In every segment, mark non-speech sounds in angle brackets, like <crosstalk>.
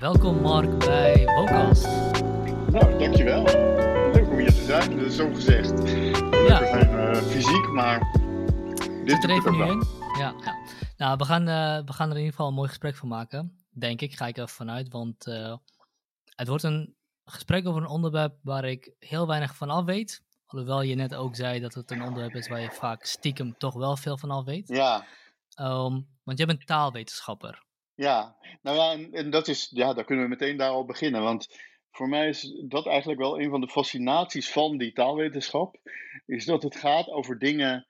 Welkom Mark bij Vocast. Nou, dankjewel. Leuk om hier te zijn, dat is zo gezegd. Ja. We zijn eh, fysiek, maar dit Zit er even nu in? Ja, ja. Nou, we gaan, eh, we gaan er in ieder geval een mooi gesprek van maken. Denk ik, ga ik er vanuit. Want eh, het wordt een gesprek over een onderwerp waar ik heel weinig van af weet. Alhoewel je net ook zei dat het een onderwerp is waar je vaak stiekem toch wel veel van af weet. Ja, Ehm, want jij bent taalwetenschapper. Ja. Nou ja, en, dat is, ja, daar kunnen we meteen daar al beginnen. Want voor mij is dat eigenlijk wel een van de fascinaties van die taalwetenschap. Is dat het gaat over dingen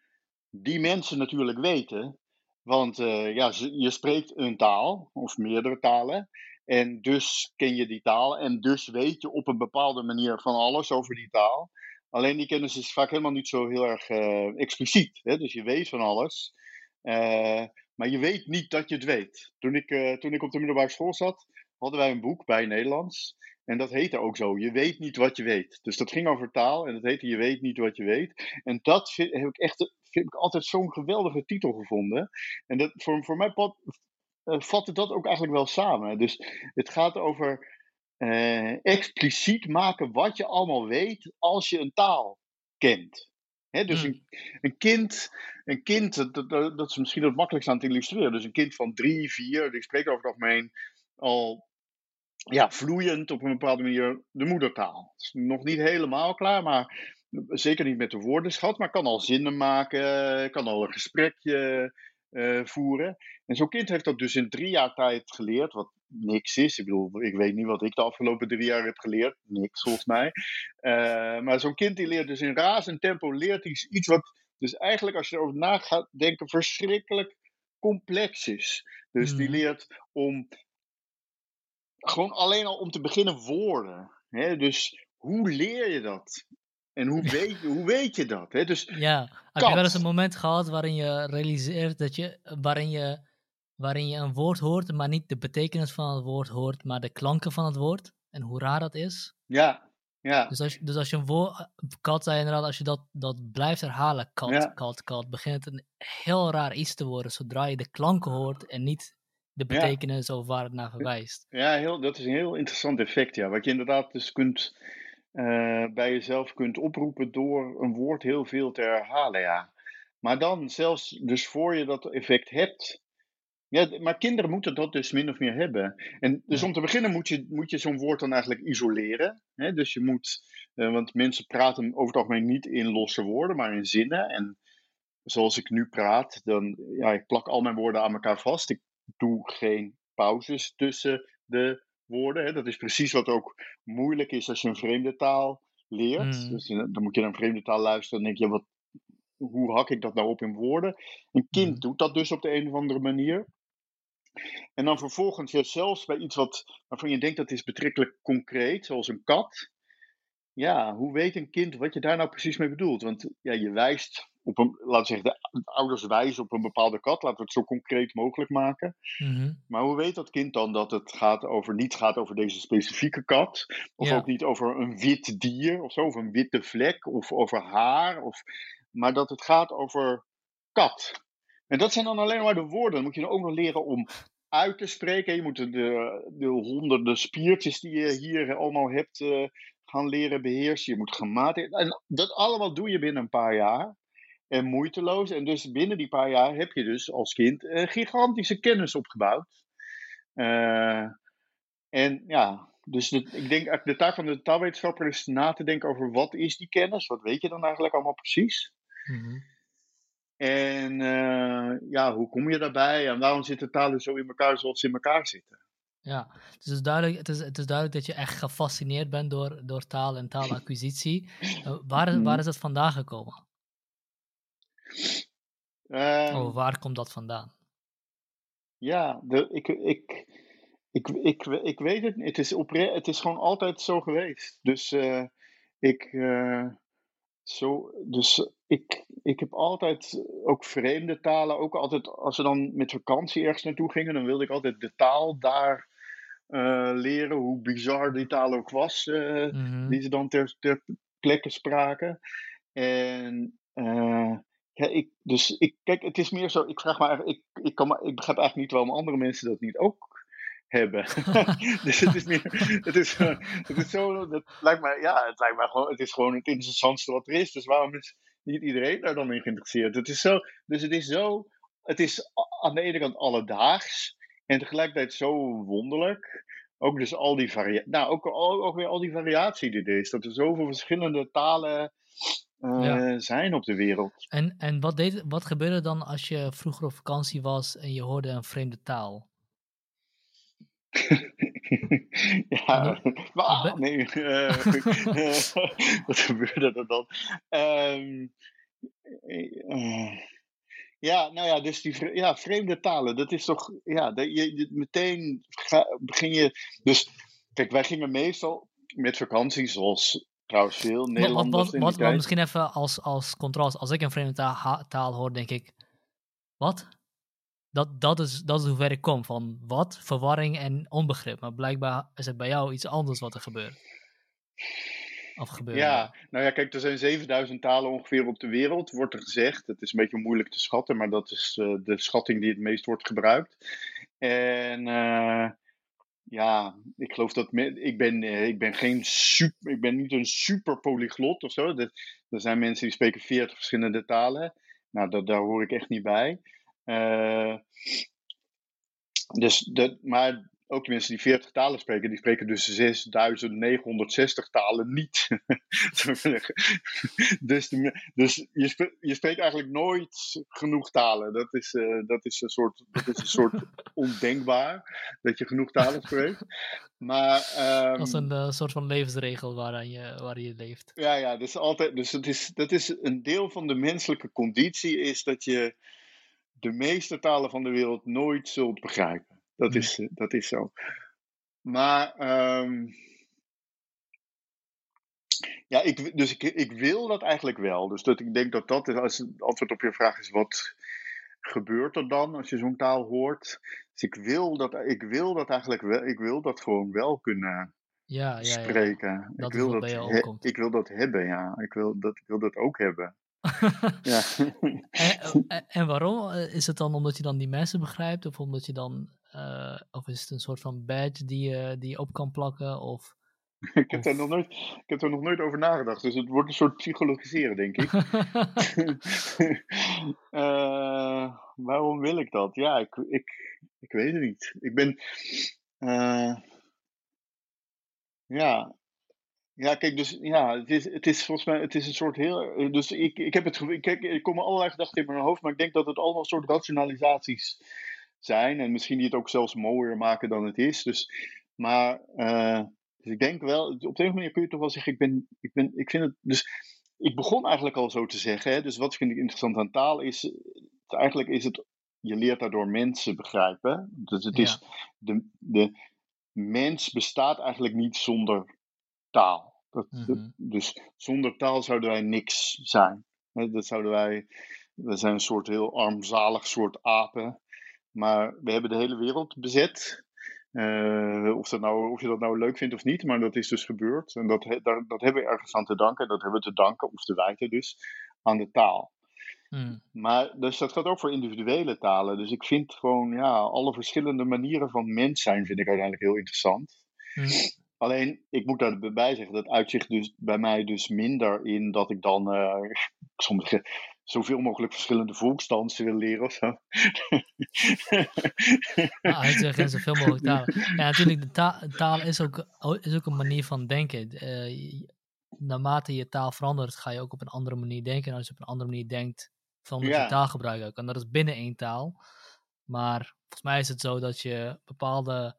die mensen natuurlijk weten. Want eh, ja, je spreekt een taal, of meerdere talen. En dus ken je die taal. En dus weet je op een bepaalde manier van alles over die taal. Alleen die kennis is vaak helemaal niet zo heel erg eh, expliciet. Hè? Dus je weet van alles. eh, maar je weet niet dat je het weet. Toen ik, eh, toen ik op de middelbare school zat, hadden wij een boek bij Nederlands. En dat heette ook zo. Je weet niet wat je weet. Dus dat ging over taal. En dat heette Je weet niet wat je weet. En dat vind, heb ik echt vind ik altijd zo'n geweldige titel gevonden. En dat, voor, voor mij pat, eh, vatte dat ook eigenlijk wel samen. Dus het gaat over eh, expliciet maken wat je allemaal weet als je een taal kent. Dus Hmm. een, een kind, een kind dat, dat, dat is misschien het makkelijkst aan te illustreren. Dus een kind van drie, vier, die spreekt over het algemeen al ja, vloeiend op een bepaalde manier de moedertaal. Het is nog niet helemaal klaar, maar zeker niet met de woordenschat, maar kan al zinnen maken, kan al een gesprekje eh, voeren. En zo'n kind heeft dat dus in drie jaar tijd geleerd, wat niks is. Ik bedoel, ik weet niet wat ik de afgelopen drie jaar heb geleerd. Niks, volgens mij. Eh, maar zo'n kind die leert dus in razend tempo leert iets, iets wat dus eigenlijk als je erover na gaat denken verschrikkelijk complex is. Dus die Mhm. leert om gewoon alleen al om te beginnen woorden. Hè? Dus hoe leer je dat? En hoe <laughs> weet, hoe weet je dat? Hè? Dus Ja, heb je wel eens een moment gehad waarin je realiseert dat je, waarin je, waarin je een woord hoort, maar niet de betekenis van het woord hoort, maar de klanken van het woord? En hoe raar dat is? ja, ja, Dus als, je- dus als je een woord, kat zei inderdaad, als je dat, dat blijft herhalen, kat, Ja. kat, kat, begint het een heel raar iets te worden zodra je de klanken hoort en niet de Ja. betekenis of waar het naar verwijst. ja heel, dat is een heel interessant effect. Ja. Wat je inderdaad dus kunt, eh, bij jezelf kunt oproepen door een woord heel veel te herhalen. Ja. Maar dan zelfs dus voor je dat effect hebt. Ja, maar kinderen moeten dat dus min of meer hebben. En dus Ja. om te beginnen moet je, moet je zo'n woord dan eigenlijk isoleren. Hè? Dus je moet, eh, want mensen praten over het algemeen niet in losse woorden, maar in zinnen. En zoals ik nu praat, dan, ja, ik plak al mijn woorden aan elkaar vast. Ik doe geen pauzes tussen de woorden. Hè? Dat is precies wat ook moeilijk is als je een vreemde taal leert. Mm. Dus eh, dan moet je naar een vreemde taal luisteren en denk je, wat, hoe hak ik dat nou op in woorden? Een kind Mhm. doet dat dus op de een of andere manier. En dan vervolgens, ja, zelfs bij iets wat, waarvan je denkt dat is betrekkelijk concreet, zoals een kat. Ja, hoe weet een kind wat je daar nou precies mee bedoelt? Want ja, je wijst op een, laten we zeggen, de, de ouders wijzen op een bepaalde kat. Laten we het zo concreet mogelijk maken. Mhm. Maar hoe weet dat kind dan dat het gaat over, niet gaat over deze specifieke kat? Of Ja. ook niet over een wit dier of zo, of een witte vlek, of over haar. Of, maar dat het gaat over kat. En dat zijn dan alleen maar de woorden. Dan moet je dan ook nog leren om uit te spreken. Je moet de, de, de honderden spiertjes die je hier allemaal hebt eh, gaan leren beheersen. Je moet grammatica. En dat allemaal doe je binnen een paar jaar. En moeiteloos. En dus binnen die paar jaar heb je dus als kind gigantische kennis opgebouwd. en ja, dus de, ik denk de taak van de taalwetenschapper is na te denken over wat is die kennis? Wat weet je dan eigenlijk allemaal precies? Mm En ja, hoe kom je daarbij? En waarom zitten talen zo in elkaar zoals ze in elkaar zitten? Ja, dus het is duidelijk, het is, het is duidelijk dat je echt gefascineerd bent door, door taal en taalacquisitie. Waar, mm waar is dat vandaan gekomen? Um, oh, waar komt dat vandaan? Ja, de, ik, ik, ik, ik, ik weet het niet. Het is, opre het is gewoon altijd zo geweest. Dus uh, ik. Uh, zo, dus ik, ik heb altijd ook vreemde talen. Ook altijd als we dan met vakantie ergens naartoe gingen, dan wilde ik altijd de taal daar uh, leren. Hoe bizar die taal ook was, mm -hmm. die ze dan ter, ter plekke spraken. En ik, dus ik, kijk, het is meer zo. Ik vraag eigenlijk, ik, ik, kan maar, ik begrijp eigenlijk niet waarom andere mensen dat niet ook hebben. <laughs> dus het is meer, het is, het is zo, dat lijkt mij, ja, het lijkt mij gewoon, het is gewoon het interessantste wat er is. Dus waarom is niet iedereen daar dan in geïnteresseerd? Het is zo, dus het is zo, het is aan de ene kant alledaags en tegelijkertijd zo wonderlijk. Ook dus al die variatie, nou ook, ook weer al die variatie die er is. Dat er zoveel verschillende talen uh, zijn op de wereld. En, en wat, deed, wat gebeurde dan als je vroeger op vakantie was en je hoorde een vreemde taal? <laughs> ja, maar, <laughs> nee, uh, <laughs> wat gebeurde er dan? Um, uh, ja, nou ja, dus die ja, vreemde talen, dat is toch, ja, dat je, meteen ga, begin je, dus kijk, wij gingen meestal met vakantie, zoals trouwens veel Nederlanders wat, wat, wat, Misschien even als, als contrast, als ik een vreemde taal, taal hoor, denk ik, wat? dat, dat, is, dat is hoe ver ik kom. Van wat? Verwarring en onbegrip. Maar blijkbaar is het bij jou iets anders wat er gebeurt. Of gebeurt. Ja, nou ja, kijk, er zijn 7000 talen ongeveer op de wereld, wordt er gezegd. Het is een beetje moeilijk te schatten, maar dat is uh, de schatting die het meest wordt gebruikt. En uh, ja, ik geloof dat. ik, ben, uh, ik ben geen super. Ik ben niet een super polyglot of zo. Er, er zijn mensen die spreken 40 verschillende talen. Nou, dat, daar hoor ik echt niet bij. Uh, dus de, maar ook de mensen die 40 talen spreken, die spreken dus 6960 talen niet. <laughs> dus dus je, spreekt, je spreekt eigenlijk nooit genoeg talen. Dat is, uh, dat is een soort, dat is een soort <laughs> ondenkbaar dat je genoeg talen spreekt. Maar, um, dat is een uh, soort van levensregel waaraan je, waar je leeft. Ja, ja dus, altijd, dus het is, dat is een deel van de menselijke conditie, is dat je de meeste talen van de wereld nooit zult begrijpen. Dat, is, eh, dat is zo. Maar, um, ja, ik, dus ik, ik wil dat eigenlijk wel. Dus dat, ik denk dat dat, is, als het antwoord op je vraag is, wat gebeurt er dan als je zo'n taal hoort? Dus ik wil dat, ik wil dat eigenlijk wel, ik wil dat gewoon wel kunnen ja, ja, spreken. Ja. ik, wil dat, he, ik wil dat hebben, ja. Ik wil dat, ik wil dat ook hebben <laughs> ja. <laughs> en, en, waarom? Eh, is het dan omdat je dan die mensen begrijpt? Of omdat je dan. Uh, of is het een soort van badge die je, die je op kan plakken? Of, <laughs> ik, heb. Daar nog nooit, ik heb er nog nooit over nagedacht. Dus het wordt een soort psychologiseren, denk ik. uh, <laughs> <laughs> waarom wil ik dat? Ja, ik, ik, ik weet het niet. Ik ben. ja, ja, kijk, dus ja, het is, het is volgens mij het is een soort heel. Eh, dus ik, ik heb het ik, kijk, er komen allerlei gedachten in mijn hoofd, maar ik denk dat het allemaal soort rationalisaties zijn. En misschien die het ook zelfs mooier maken dan het is. Dus, maar uh, dus ik denk wel, op de een of andere manier kun je toch wel zeggen, ik ben, ik ben, ik vind het. Dus ik begon eigenlijk al zo te zeggen. Hè, dus wat vind ik interessant aan taal is, eigenlijk is het, je leert daardoor mensen begrijpen. Dus het is, de, de mens bestaat eigenlijk niet zonder taal. Dat, mhm. Dus zonder taal zouden wij niks zijn. Dat zouden wij, we zijn een soort heel armzalig soort apen. Maar we hebben de hele wereld bezet. Uh, of, dat nou, of je dat nou leuk vindt of niet, maar dat is dus gebeurd. En dat, daar, dat hebben we ergens aan te danken. Dat hebben we te danken, of te wijten dus, aan de taal. Hmm. Maar dus dat gaat ook voor individuele talen. Dus ik vind gewoon, ja, alle verschillende manieren van mens zijn vind ik uiteindelijk heel interessant. Hmm. Alleen, ik moet daarbij zeggen, dat uitzicht dus bij mij dus minder in dat ik dan uh, soms, zoveel mogelijk verschillende volksdansen wil leren of zo. Ah, uitzeggen zoveel mogelijk talen. Ja, natuurlijk, de taal, taal is, ook, is ook een manier van denken. Uh, naarmate je taal verandert, ga je ook op een andere manier denken. En als je op een andere manier denkt, verandert ja. je taalgebruik ook. En dat is binnen één taal. Maar volgens mij is het zo dat je bepaalde.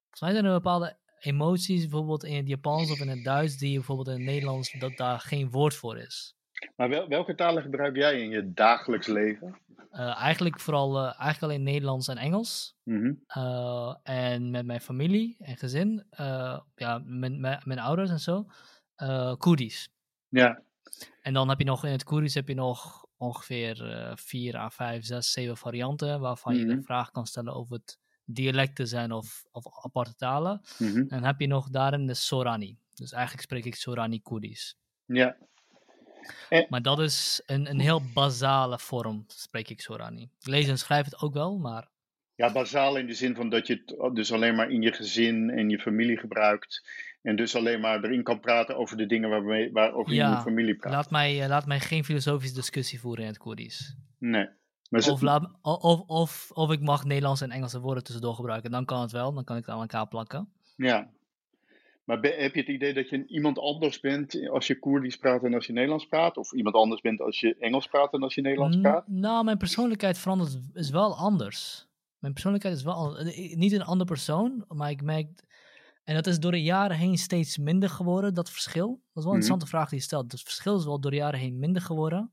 Volgens mij zijn er bepaalde emoties, bijvoorbeeld in het Japans of in het Duits, die bijvoorbeeld in het Nederlands, dat daar geen woord voor is. Maar wel, welke talen gebruik jij in je dagelijks leven? Uh, eigenlijk vooral uh, eigenlijk alleen Nederlands en Engels. Mm uh, en met mijn familie en gezin, ja, met, met, mijn ouders en zo, Koerdisch. Ja. En dan heb je nog in het Koerdisch heb je nog ongeveer vier à vijf, zes, zeven varianten waarvan je de mhm. vraag kan stellen of het dialecten zijn of, of aparte talen. Mm En dan heb je nog daarin de Sorani. Dus eigenlijk spreek ik Sorani Koerdisch. Ja. Maar dat is een, een heel basale vorm, spreek ik Sorani. Lezen en schrijven het ook wel, maar... Ja, bazaal in de zin van dat je het dus alleen maar in je gezin en je familie gebruikt. En dus alleen maar erin kan praten over de dingen waarmee, waarover ja, je in je familie praat. Laat mij, eh, laat mij geen filosofische discussie voeren in het Koerdisch. Nee. Of, laat, of, of, of ik mag Nederlandse en Engelse woorden tussendoor gebruiken. Dan kan het wel, dan kan ik het aan elkaar plakken. Ja. Maar heb je het idee dat je iemand anders bent als je Koerdisch praat en als je Nederlands praat? Of iemand anders bent als je Engels praat en als je Nederlands praat? nou, mijn persoonlijkheid verandert is wel anders. Mijn persoonlijkheid is wel eh, niet een andere persoon, maar ik merk. En dat is door de jaren heen steeds minder geworden, dat verschil. Dat is wel een mhm. interessante vraag die je stelt. Het verschil is wel door de jaren heen minder geworden.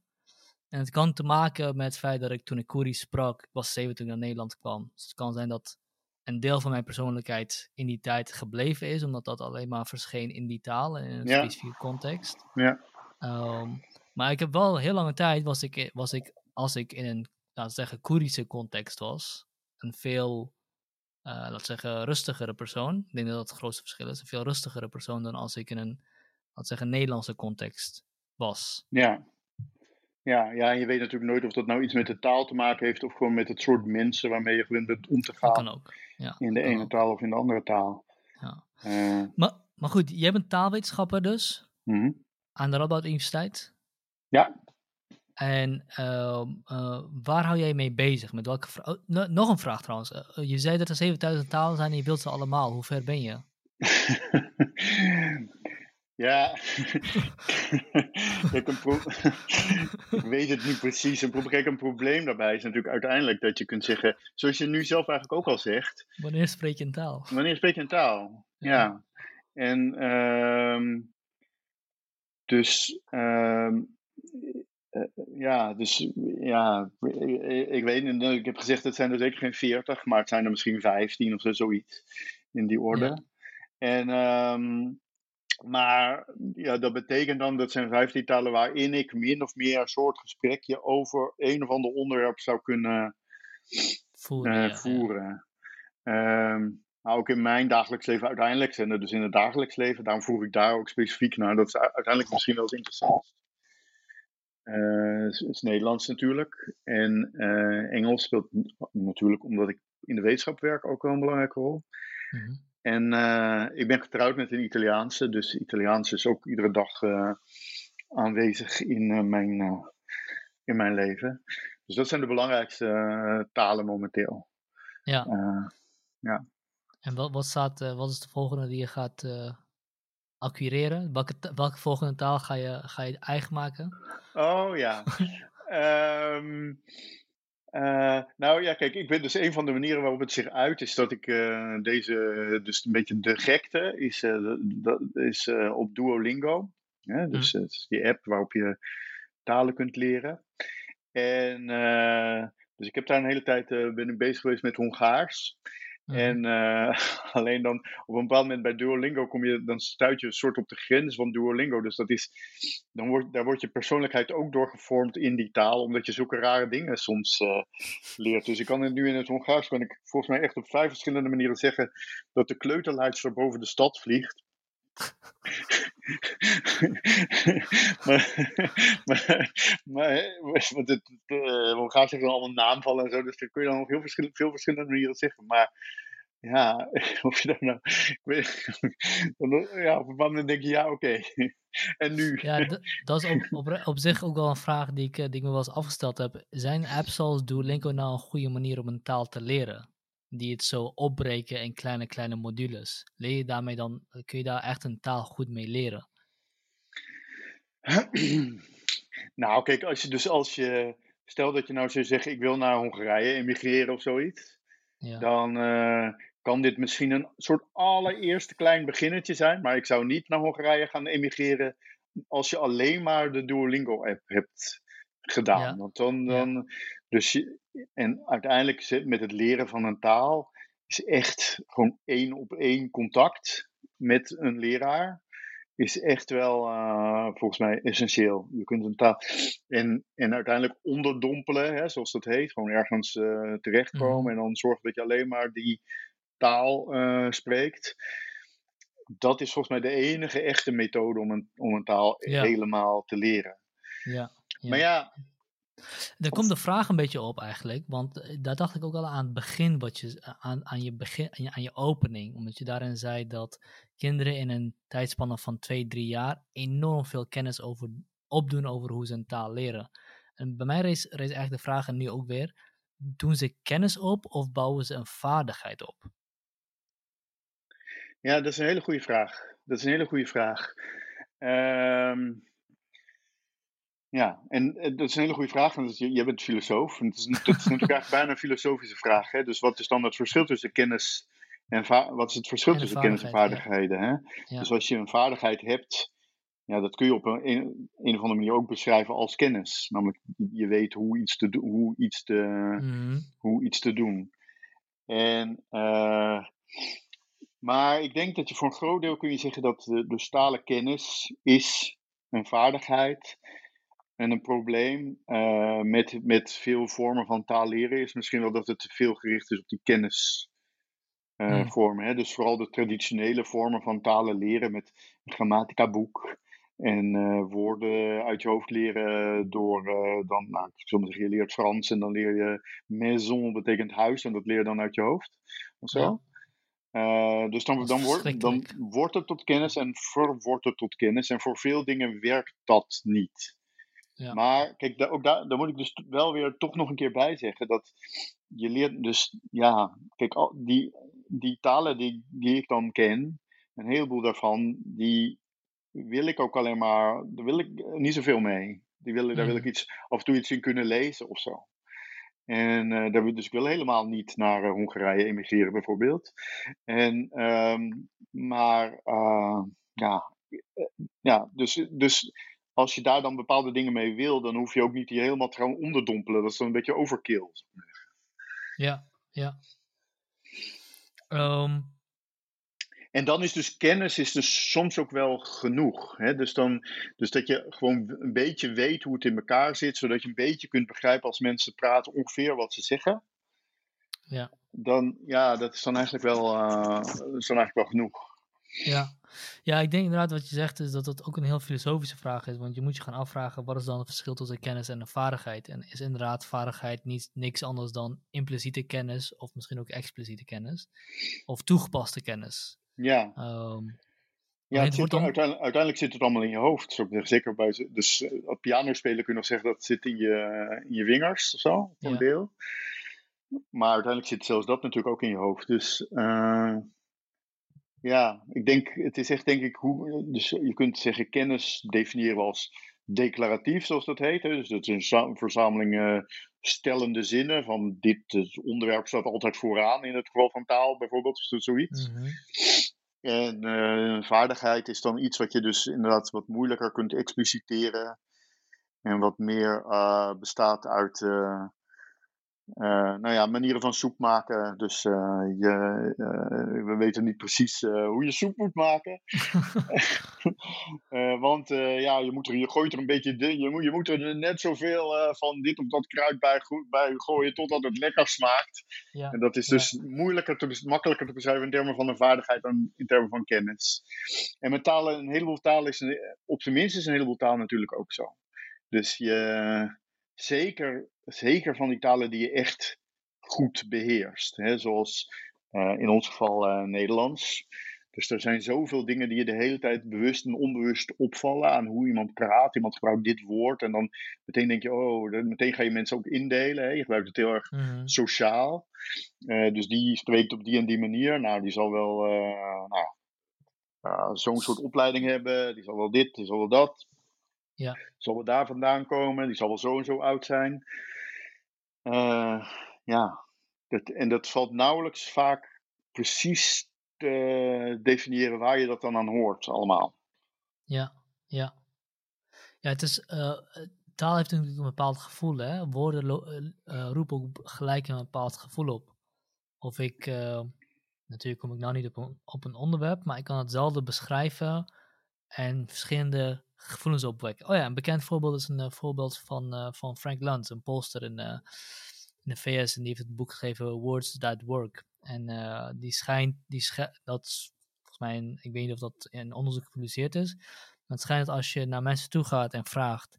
En het kan te maken met het feit dat ik toen ik Koerdisch sprak, ik was 7 toen ik naar Nederland kwam. Dus het kan zijn dat een deel van mijn persoonlijkheid in die tijd gebleven is, omdat dat alleen maar verscheen in die taal en in een specifieke context. Ja. Ehm, maar ik heb wel heel lange tijd, was ik, was ik als ik in een, laten zeggen, Koerdische context was, een veel, uh, laten zeggen, rustigere persoon. Ik denk dat dat het grootste verschil is. Een veel rustigere persoon dan als ik in een, laten zeggen, Nederlandse context was. Ja. Ja, ja, en je weet natuurlijk nooit of dat nou iets met de taal te maken heeft of gewoon met het soort mensen waarmee je gewend bent om te gaan. Dat kan ook. Ja, in de ene taal of in de andere taal. Ja. Uh, maar, maar goed, jij bent taalwetenschapper dus uh aan de Radboud Universiteit. Ja. En uh, waar hou jij mee bezig? Met welke oh, nog een vraag trouwens. Eh, je zei dat er 7000 talen zijn en je wilt ze allemaal. Hoe ver ben je? <laughs> Ja, <laughs> <laughs> ik weet het niet precies. Een kijk, een probleem daarbij is natuurlijk uiteindelijk dat je kunt zeggen, zoals je nu zelf eigenlijk ook al zegt. Wanneer spreek je een taal? Wanneer spreek je een taal? Ja. En um, dus, um, ja, dus ja, ik, weet niet, ik heb gezegd het zijn er zeker geen 40, maar het zijn er misschien 15 of zo, zoiets in die orde. Ja. En um, maar ja, dat betekent dan, dat zijn vijftien talen waarin ik min of meer een soort gesprekje over een of ander onderwerp zou kunnen voeren. Uh, voeren. Ehm, maar ook in mijn dagelijks leven uiteindelijk zijn er dus in het dagelijks leven, daarom voer ik daar ook specifiek naar. Dat is uiteindelijk misschien wel eens interessant. Uh, is, is Nederlands natuurlijk. En uh, Engels speelt natuurlijk, omdat ik in de wetenschap werk, ook wel een belangrijke rol. Mm -hmm. En uh, ik ben getrouwd met een Italiaanse, dus Italiaans is ook iedere dag uh, aanwezig in, uh, mijn, in mijn leven. Dus dat zijn de belangrijkste talen momenteel. Ja. ja. En wat, wat, staat, wat is de volgende die je gaat acquireren? Welke, welke volgende taal ga je, ga je eigen maken? Oh ja. um, <laughs> Uh, nou ja, kijk, ik ben dus een van de manieren waarop het zich uit is dat ik uh, deze, dus een beetje de gekte, is, uh, dat is op Duolingo. Ja, dus mm. het is die app waarop je talen kunt leren. En dus ik heb daar een hele tijd ben ik bezig geweest met Hongaars. Mhm. En uh, <laughs> alleen dan op een bepaald moment bij Duolingo kom je, dan stuit je een soort op de grens van Duolingo. Dus dat is, dan wordt, daar wordt je persoonlijkheid ook doorgevormd in die taal, omdat je zulke rare dingen soms uh, leert. Dus ik kan het nu in het Hongaars, kan ik volgens mij echt op vijf verschillende manieren zeggen dat de kleuterleidster boven de stad vliegt. <laughs> <laughs> maar, maar, maar, want het, we gaan zeggen allemaal naamvallen en zo, dus daar kun je dan op heel verschillende, veel verschillende manieren zeggen. Maar ja, <laughs> of je dan nou, ik weet, ja, op een moment denk je, ja, oké. <laughs> en nu? Ja, dat is op, op, zich ook wel een vraag die ik, die ik me wel eens afgesteld heb. Zijn apps zoals Duolingo nou een goede manier om een taal te leren? Die het zo opbreken in kleine, kleine modules. Leer je daarmee dan, kun je daar echt een taal goed mee leren? <clears throat> nou, kijk, als je dus als je, stel dat je nou zou zeggen, ik wil naar Hongarije emigreren of zoiets. Ja. Dan uh, kan dit misschien een soort allereerste klein beginnetje zijn. Maar ik zou niet naar Hongarije gaan emigreren als je alleen maar de Duolingo-app hebt gedaan. Want dan, dan dus je, en uiteindelijk met het leren van een taal is echt gewoon één op één contact met een leraar. Is echt wel uh, volgens mij essentieel. Je kunt een taal. En, en uiteindelijk onderdompelen, hè, zoals dat heet. Gewoon ergens uh, terechtkomen. Mm. En dan zorgen dat je alleen maar die taal uh, spreekt. Dat is volgens mij de enige echte methode om een, om een taal helemaal te leren. Ja, ja. Maar ja. Er komt de vraag een beetje op eigenlijk, want eh, daar dacht ik ook al aan het begin, wat je, aan, aan, je begin aan, je, aan je opening, omdat je daarin zei dat kinderen in een tijdspanne van twee, drie jaar enorm veel kennis over, opdoen over hoe ze een taal leren. En bij mij rees, rees eigenlijk de vraag en nu ook weer, doen ze kennis op of bouwen ze een vaardigheid op? Ja, dat is een hele goede vraag. Dat is een hele goede vraag. Um, ja, en eh, dat is een hele goede vraag, want je, bent filosoof. En het is, dat is natuurlijk eigenlijk bijna een filosofische vraag. Hè? Dus wat is dan het verschil tussen kennis en wat is het verschil tussen kennis en vaardigheden? Hè? Dus als je een vaardigheid hebt, ja, dat kun je op een, een, een of andere manier ook beschrijven als kennis. Namelijk, je weet hoe iets te, hoe iets te, mm. hoe iets te doen. En uh, maar ik denk dat je voor een groot deel kun je zeggen dat de, de stalen kennis is een vaardigheid. En een probleem uh, met, met veel vormen van taal leren is misschien wel dat het te veel gericht is op die kennisvormen. Uh, mm. Dus vooral de traditionele vormen van talen leren met een grammatica boek. En uh, woorden uit je hoofd leren door dan, nou, ik zal maar zeggen, je leert Frans en dan leer je maison betekent huis en dat leer je dan uit je hoofd. Of zo. Ja. Dus dan, dan, wordt, dan wordt het tot kennis en verwordt het tot kennis. En voor veel dingen werkt dat niet. Ja. Maar kijk, daar, ook daar, daar moet ik dus wel weer toch nog een keer bij zeggen. Dat je leert dus, ja, kijk, al, die, die talen die, die ik dan ken, een heleboel daarvan, die wil ik ook alleen maar, daar wil ik niet zoveel mee. Die willen, Daar wil ik iets, af en toe iets in kunnen lezen of zo. En uh, daar, dus ik wil helemaal niet naar uh, Hongarije emigreren, bijvoorbeeld. En, um, maar uh, ja, ja dus, dus als je daar dan bepaalde dingen mee wil, dan hoef je ook niet die helemaal te gaan onderdompelen. Dat is dan een beetje overkill. Ja, ja. Um, en dan is dus kennis is dus soms ook wel genoeg. Hè? Dus, dan, dus dat je gewoon een beetje weet hoe het in elkaar zit, zodat je een beetje kunt begrijpen als mensen praten ongeveer wat ze zeggen. Ja. Dan, ja, dat is dan eigenlijk wel, uh, is dan eigenlijk wel genoeg. Ja. ja, ik denk inderdaad wat je zegt is dat dat ook een heel filosofische vraag is. Want je moet je gaan afvragen, wat is dan het verschil tussen kennis en een vaardigheid? En is inderdaad vaardigheid niet, niks anders dan impliciete kennis, of misschien ook expliciete kennis, of toegepaste kennis? Ja. Um, ja, het zit dan... uiteindelijk, uiteindelijk, zit het allemaal in je hoofd. Zeker bij dus uh, piano spelen kun je nog zeggen dat het zit in je, in je vingers of zo, voor een deel. Maar uiteindelijk zit zelfs dat natuurlijk ook in je hoofd. Dus uh, ja, ik denk, het is echt denk ik hoe. Dus je kunt zeggen, kennis definiëren als declaratief, zoals dat heet. Hè? Dus dat is een verzameling uh, stellende zinnen van dit onderwerp staat altijd vooraan in het geval van taal bijvoorbeeld, of zoiets. Mm -hmm. En uh, vaardigheid is dan iets wat je dus inderdaad wat moeilijker kunt expliciteren en wat meer uh, bestaat uit uh, nou ja, manieren van soep maken. Dus uh, je, uh, we weten niet precies hoe je soep moet maken. <laughs> want ja, je, moet er, je gooit er een beetje. Je moet, je moet er net zoveel van dit of dat kruid bij, bij gooien totdat het lekker smaakt. Ja. En dat is dus moeilijker te, makkelijker te beschrijven in termen van een vaardigheid dan in termen van kennis. En met talen, een heleboel talen is, op zijn minst is een heleboel taal natuurlijk ook zo. Dus je zeker, zeker van die talen die je echt goed beheerst. Hè? Zoals in ons geval Nederlands. Dus er zijn zoveel dingen die je de hele tijd bewust en onbewust opvallen aan hoe iemand praat. Iemand gebruikt dit woord en dan meteen denk je, oh, meteen ga je mensen ook indelen. Hè? Je gebruikt het heel erg mhm. sociaal. Uh, dus die spreekt op die en die manier. Nou, die zal wel nou, zo'n soort opleiding hebben. Die zal wel dit, die zal wel dat. Ja. Zal wel daar vandaan komen. Die zal wel zo en zo oud zijn. ja, dat, en dat valt nauwelijks vaak precies te definiëren waar je dat dan aan hoort allemaal. Ja, ja. Ja, het is, uh, taal heeft natuurlijk een bepaald gevoel. Hè? Woorden uh, roepen ook gelijk een bepaald gevoel op. Of ik, natuurlijk kom ik nou niet op een, op een onderwerp, maar ik kan hetzelfde beschrijven en verschillende gevoelens opwekken. Oh ja, een bekend voorbeeld is een voorbeeld van, van Frank Luntz, een poster in, in de VS. En die heeft het boek gegeven Words That Work. En uh, die schijnt, die dat volgens mij, ik weet niet of dat in onderzoek gepubliceerd is, maar het schijnt dat als je naar mensen toe gaat en vraagt,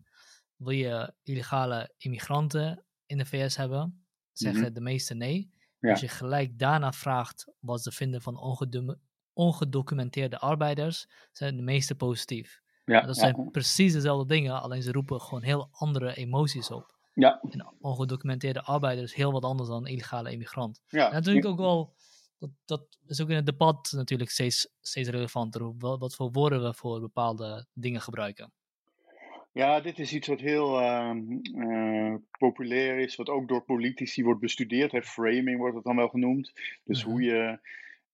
wil je illegale immigranten in de VS hebben? Zeggen mhm. de meeste nee. Als je gelijk daarna vraagt wat ze vinden van ongedocumenteerde arbeiders, zijn de meeste positief. Ja, dat zijn precies dezelfde dingen, alleen ze roepen gewoon heel andere emoties op. Ja. En ongedocumenteerde arbeider is heel wat anders dan illegale immigrant. Ja. En natuurlijk ook wel, dat, dat is ook in het debat natuurlijk steeds, steeds relevanter, wat voor woorden we voor bepaalde dingen gebruiken. Ja, dit is iets wat heel uh, uh, populair is, wat ook door politici wordt bestudeerd. Hè. Framing wordt het dan wel genoemd. Dus mhm. hoe je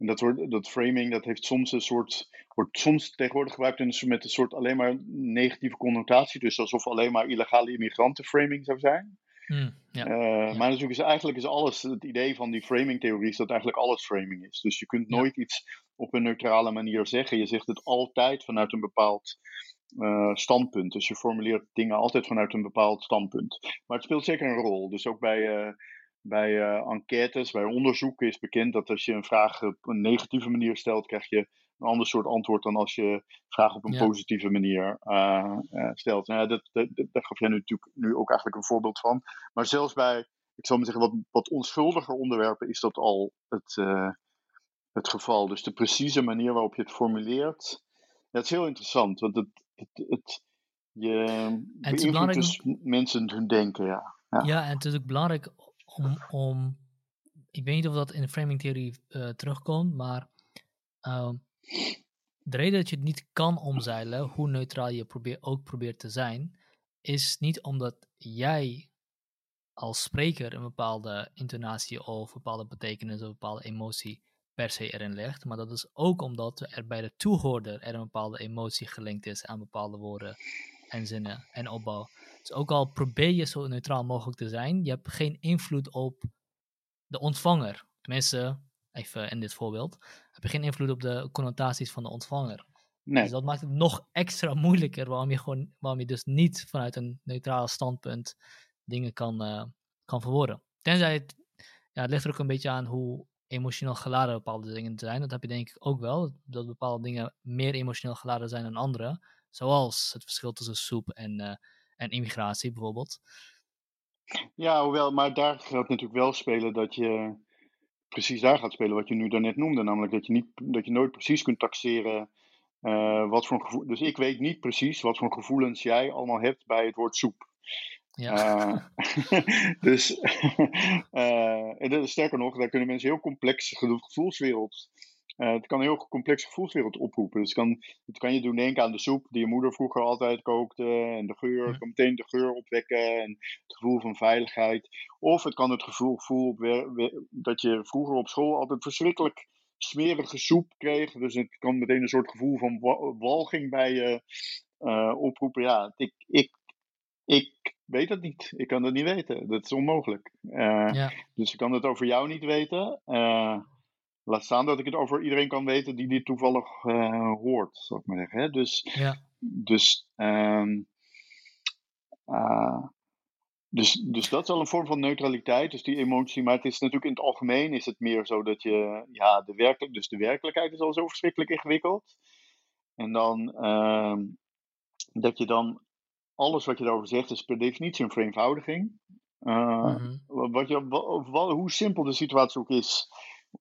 en dat, wordt, dat framing dat heeft soms een soort, wordt soms tegenwoordig gebruikt met een soort alleen maar negatieve connotatie. Dus alsof alleen maar illegale immigranten framing zou zijn. Hmm, ja, uh, Maar natuurlijk is eigenlijk is alles, het idee van die framing-theorie is dat eigenlijk alles framing is. Dus je kunt nooit iets op een neutrale manier zeggen. Je zegt het altijd vanuit een bepaald uh, standpunt. Dus je formuleert dingen altijd vanuit een bepaald standpunt. Maar het speelt zeker een rol. Dus ook bij, uh, bij uh, enquêtes, bij onderzoeken is bekend dat als je een vraag op een negatieve manier stelt, krijg je een ander soort antwoord dan als je vraag op een positieve manier uh, uh, stelt. Nou, dat, dat, dat, daar gaf jij nu natuurlijk nu ook eigenlijk een voorbeeld van. Maar zelfs bij, ik zal maar zeggen, wat, wat onschuldiger onderwerpen is dat al het, het geval. Dus de precieze manier waarop je het formuleert, dat is heel interessant. Want het, het, het je beïnvloedt dus mensen hun denken, ja. ja. Ja, en het is ook belangrijk om, om ik weet niet of dat in de framing-theorie uh, terugkomt, maar uh, de reden dat je het niet kan omzeilen, hoe neutraal je probeer, ook probeert te zijn, is niet omdat jij als spreker een bepaalde intonatie of bepaalde betekenis of bepaalde emotie per se erin legt, maar dat is ook omdat er bij de toehoorder er een bepaalde emotie gelinkt is aan bepaalde woorden en zinnen en opbouw. Dus ook al probeer je zo neutraal mogelijk te zijn, je hebt geen invloed op de ontvanger. Tenminste, even in dit voorbeeld, heb je geen invloed op de connotaties van de ontvanger. Nee. Dus dat maakt het nog extra moeilijker waarom je, gewoon, waarom je dus niet vanuit een neutraal standpunt dingen kan, uh, kan verwoorden. Tenzij het, ja, het ligt er ook een beetje aan hoe emotioneel geladen bepaalde dingen zijn. Dat heb je denk ik ook wel, dat bepaalde dingen meer emotioneel geladen zijn dan andere. Zoals het verschil tussen soep en, uh, en immigratie bijvoorbeeld. Ja, hoewel, maar daar gaat natuurlijk wel spelen dat je precies daar gaat spelen wat je nu daarnet noemde. Namelijk dat je, niet, dat je nooit precies kunt taxeren uh, wat voor gevoel. Dus ik weet niet precies wat voor gevoelens jij allemaal hebt bij het woord soep. Ja. Uh, <laughs> dus <laughs> uh, sterker nog, daar kunnen mensen heel complex gevoelswereld uh, het kan een heel complexe gevoelswereld oproepen. Dus het kan, het kan je doen denken aan de soep die je moeder vroeger altijd kookte. En de geur, het kan meteen de geur opwekken. En het gevoel van veiligheid. Of het kan het gevoel, gevoel op, dat je vroeger op school altijd verschrikkelijk smerige soep kreeg. Dus het kan meteen een soort gevoel van walging bij je uh, oproepen. Ja, ik, ik, ik weet het niet. Ik kan het niet weten. Dat is onmogelijk. Uh, ja. Dus ik kan het over jou niet weten. Uh, Laat staan dat ik het over iedereen kan weten die dit toevallig uh, hoort, zou ik maar zeggen. Hè? Dus, ja. dus, um, uh, dus, dus dat is al een vorm van neutraliteit, dus die emotie. Maar het is natuurlijk in het algemeen is het meer zo dat je, ja, de werkelijk, dus de werkelijkheid is al zo verschrikkelijk ingewikkeld. En dan uh, dat je dan alles wat je daarover zegt is per definitie een vereenvoudiging. Uh, mm -hmm. wat je, wat, hoe simpel de situatie ook is,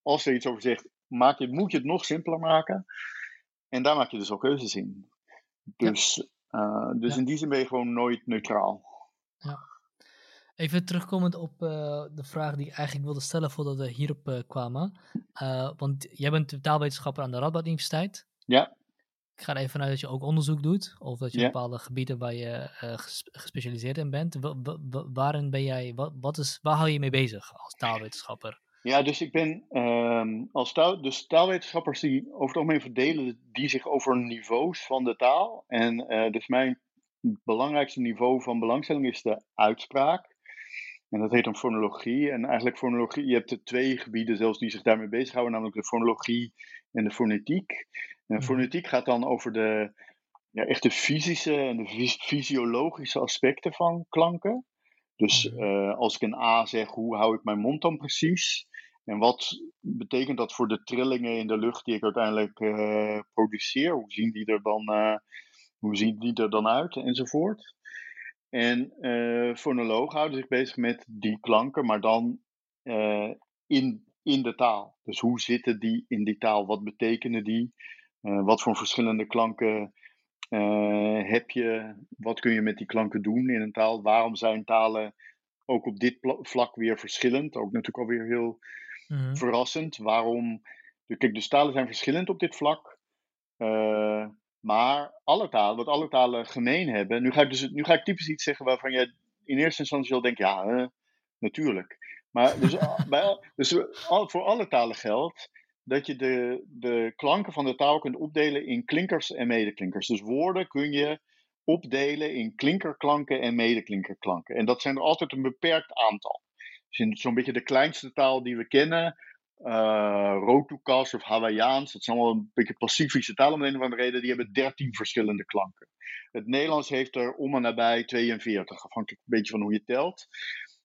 als er iets over zegt, maak je, moet je het nog simpeler maken. En daar maak je dus al keuzes in. Dus, eh, dus in die zin ben je gewoon nooit neutraal. Ja. Even terugkomend op uh, de vraag die ik eigenlijk wilde stellen voordat we hierop uh, kwamen. want jij bent taalwetenschapper aan de Radboud Universiteit. Ja. Ik ga er even vanuit dat je ook onderzoek doet, of dat je bepaalde gebieden waar je gespecialiseerd in bent. waarin ben jij, wat, wat is, waar hou je mee bezig als taalwetenschapper? Ja, dus ik ben um, als taal, dus taalwetenschappers die over het algemeen verdelen die zich over niveaus van de taal. En uh, dus mijn belangrijkste niveau van belangstelling is de uitspraak. En dat heet dan fonologie. En eigenlijk fonologie, je hebt er twee gebieden zelfs die zich daarmee bezighouden, namelijk de fonologie en de fonetiek. En de fonetiek gaat dan over de, ja, echt de fysische en de fysiologische aspecten van klanken. Dus uh, als ik een A zeg, hoe hou ik mijn mond dan precies? En wat betekent dat voor de trillingen in de lucht die ik uiteindelijk uh, produceer? Hoe zien die er dan, uh, hoe zien die er dan uit? Enzovoort. En uh, fonologen houden zich bezig met die klanken, maar dan in, in de taal. Dus hoe zitten die in die taal? Wat betekenen die? wat voor verschillende klanken heb je? Wat kun je met die klanken doen in een taal? Waarom zijn talen ook op dit vlak weer verschillend? Ook natuurlijk alweer heel Mhm. verrassend. Waarom? Kijk, de talen zijn verschillend op dit vlak. Uh, maar alle talen, wat alle talen gemeen hebben. Nu ga ik, dus, nu ga ik typisch iets zeggen waarvan je in eerste instantie zal denken: ja, natuurlijk. Maar dus, <laughs> bij, dus voor alle talen geldt dat je de, de klanken van de taal kunt opdelen in klinkers en medeklinkers. Dus woorden kun je opdelen in klinkerklanken en medeklinkerklanken. En dat zijn er altijd een beperkt aantal zo'n beetje de kleinste taal die we kennen. Uh, of Hawaiiaans, dat zijn allemaal een beetje Pacifische talen om een of andere reden, die hebben 13 verschillende klanken. Het Nederlands heeft er om en nabij 42, afhankelijk een beetje van hoe je telt.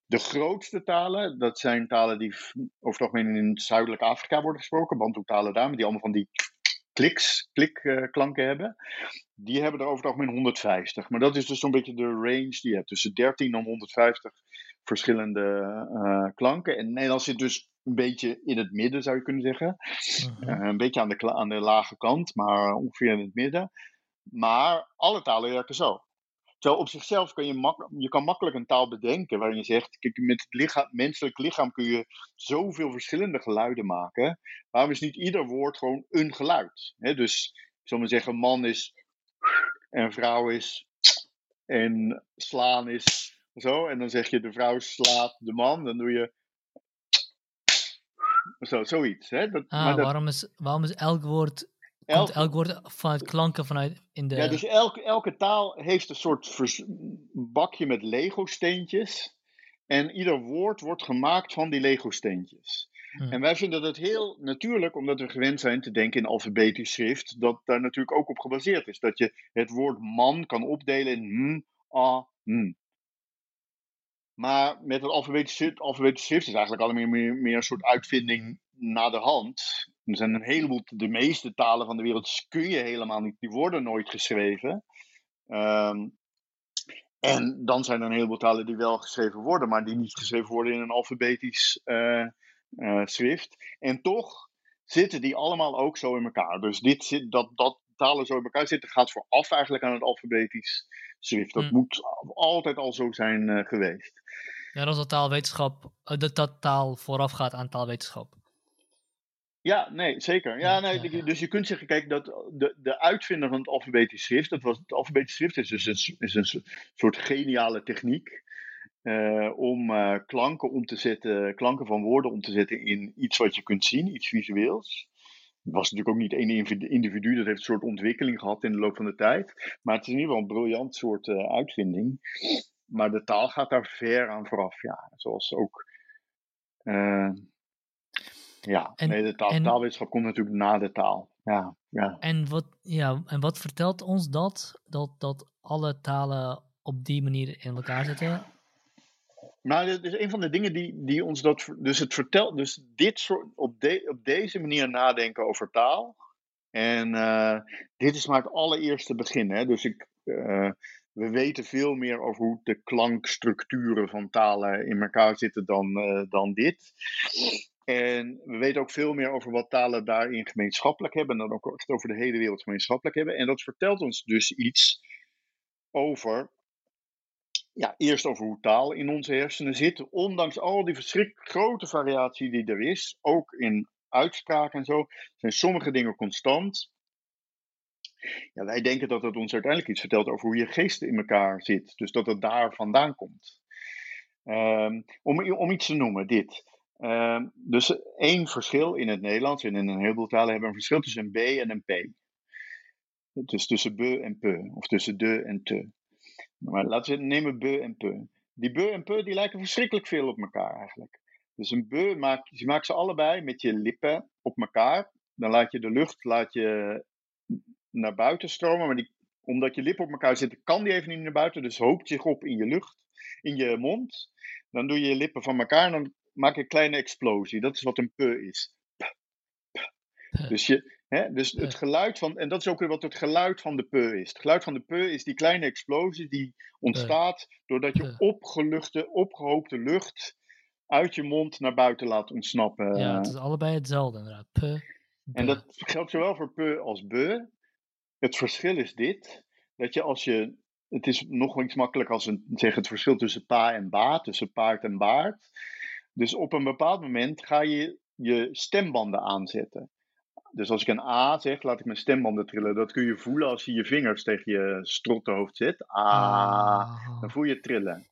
De grootste talen, dat zijn talen die over het algemeen in zuidelijk Afrika worden gesproken, Bantu-talen daar, die allemaal van die kliks, klikklanken uh, hebben. Die hebben er over het algemeen 150. Maar dat is dus zo'n beetje de range die je hebt, tussen 13 en 150 verschillende uh, klanken. En Nederlands zit dus een beetje in het midden, zou je kunnen zeggen. Mhm. Eh, een beetje aan de, aan de lage kant, maar ongeveer in het midden. Maar alle talen werken zo. Zo op zichzelf kan je, mak je kan makkelijk een taal bedenken waarin je zegt, kijk, met het lichaam, menselijk lichaam kun je zoveel verschillende geluiden maken. Waarom is niet ieder woord gewoon een geluid? dus ik zal maar zeggen, man is en vrouw is en slaan is zo, en dan zeg je de vrouw slaat de man, dan doe je zo, zoiets. Hè? Dat, ah, dat... waarom, is, waarom is elk woord, elk... elk woord vanuit klanken vanuit in de... Ja, dus elke, elke taal heeft een soort bakje met Lego-steentjes. En ieder woord wordt gemaakt van die Lego-steentjes. Hm. En wij vinden dat heel natuurlijk, omdat we gewend zijn te denken in alfabetisch schrift, dat daar natuurlijk ook op gebaseerd is. Dat je het woord man kan opdelen in m, a, m. Maar met het alfabetische schrift is eigenlijk allemaal meer, meer een soort uitvinding na de hand. Er zijn een heleboel, de meeste talen van de wereld kun je helemaal niet, die worden nooit geschreven. Um, en dan zijn er een heleboel talen die wel geschreven worden, maar die niet geschreven worden in een alfabetisch uh, uh, schrift. En toch zitten die allemaal ook zo in elkaar. Dus dit zit, dat, dat talen zo in elkaar zitten gaat vooraf eigenlijk aan het alfabetisch schrift. Dat hm. moet altijd al zo zijn uh, geweest. Ja, dat is dat taalwetenschap, eh, dat, dat taal vooraf gaat aan taalwetenschap. Ja, nee, zeker. Ja, nee, Dus je kunt zeggen, kijk, dat de, de uitvinder van het alfabetisch schrift, dat was, het alfabetisch schrift is dus een, is een soort geniale techniek uh, om uh, klanken om te zetten, klanken van woorden om te zetten in iets wat je kunt zien, iets visueels. Het was natuurlijk ook niet één individu, dat heeft een soort ontwikkeling gehad in de loop van de tijd. Maar het is in ieder geval een briljant soort uh, uitvinding. Maar de taal gaat daar ver aan vooraf, ja. Zoals ook. Uh, ja, en, nee, de taal, taalwetenschap komt natuurlijk na de taal. Ja, ja. En, wat, ja, en wat vertelt ons dat? Dat, dat alle talen op die manier in elkaar zitten? Nou, dit is een van de dingen die, die ons dat. Dus het vertelt. Dus dit soort. Op, de, op deze manier nadenken over taal. En uh, dit is maar het allereerste begin. Hè? Dus ik. Uh, we weten veel meer over hoe de klankstructuren van talen in elkaar zitten dan, uh, dan dit. En we weten ook veel meer over wat talen daarin gemeenschappelijk hebben. En dan ook over de hele wereld gemeenschappelijk hebben. En dat vertelt ons dus iets over. Ja, eerst over hoe taal in onze hersenen zit. Ondanks al die verschrikkelijk grote variatie die er is. Ook in uitspraak en zo. Zijn sommige dingen constant. Ja, wij denken dat het ons uiteindelijk iets vertelt over hoe je geest in elkaar zit. Dus dat het daar vandaan komt. Um, om, om iets te noemen, dit. Um, dus één verschil in het Nederlands en in een heleboel talen hebben we een verschil tussen een B en een P. Dus tussen be en pe, of tussen de en te. Maar laten we nemen be en pe. Die be en pe die lijken verschrikkelijk veel op elkaar eigenlijk. Dus een be maak je maakt ze allebei met je lippen op elkaar. Dan laat je de lucht laat je naar buiten stromen. Maar die, omdat je lippen op elkaar zitten, kan die even niet naar buiten. Dus hoopt zich op in je lucht, in je mond. Dan doe je je lippen van elkaar en dan maak je een kleine explosie. Dat is wat een pe is. Dus, je, dus het geluid van, en dat is ook weer wat het geluid van de pe is. Het geluid van de pe is die kleine explosie die ontstaat doordat je opgeluchte, opgehoopte lucht uit je mond naar buiten laat ontsnappen. Ja, het is allebei hetzelfde inderdaad. Pe, En dat geldt zowel voor pe als be. Het verschil is dit, dat je als je, het is nog iets makkelijker als een, zeg het verschil tussen pa en ba, tussen paard en baard. Dus op een bepaald moment ga je je stembanden aanzetten. Dus als ik een A zeg, laat ik mijn stembanden trillen. Dat kun je voelen als je je vingers tegen je strottenhoofd zet. Ah, dan voel je het trillen.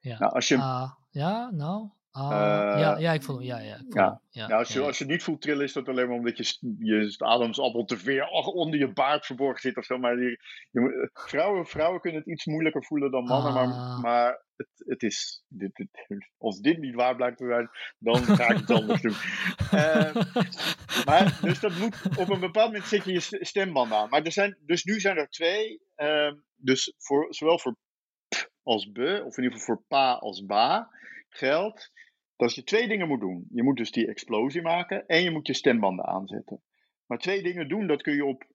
Ja, nou, als je, ah, ja nou, Ah, ja, ja, ik voel hem. Ja, ja, ja. ja, ja, als, je, als je niet voelt trillen, is dat alleen maar omdat je, je ademsappel te ver onder je baard verborgen zit of zo. Maar je, je, vrouwen, vrouwen kunnen het iets moeilijker voelen dan mannen, maar, ah. maar het, het is. Dit, dit, als dit niet waar blijkt te zijn, dan ga ik het anders doen. Uh, <laughs> maar, dus dat moet op een bepaald moment zet je je stemband aan. Maar er zijn, dus nu zijn er twee. Uh, dus voor, zowel voor p als be, of in ieder geval voor pa als ba, geldt dat je twee dingen moet doen. Je moet dus die explosie maken en je moet je stembanden aanzetten. Maar twee dingen doen, dat kun je op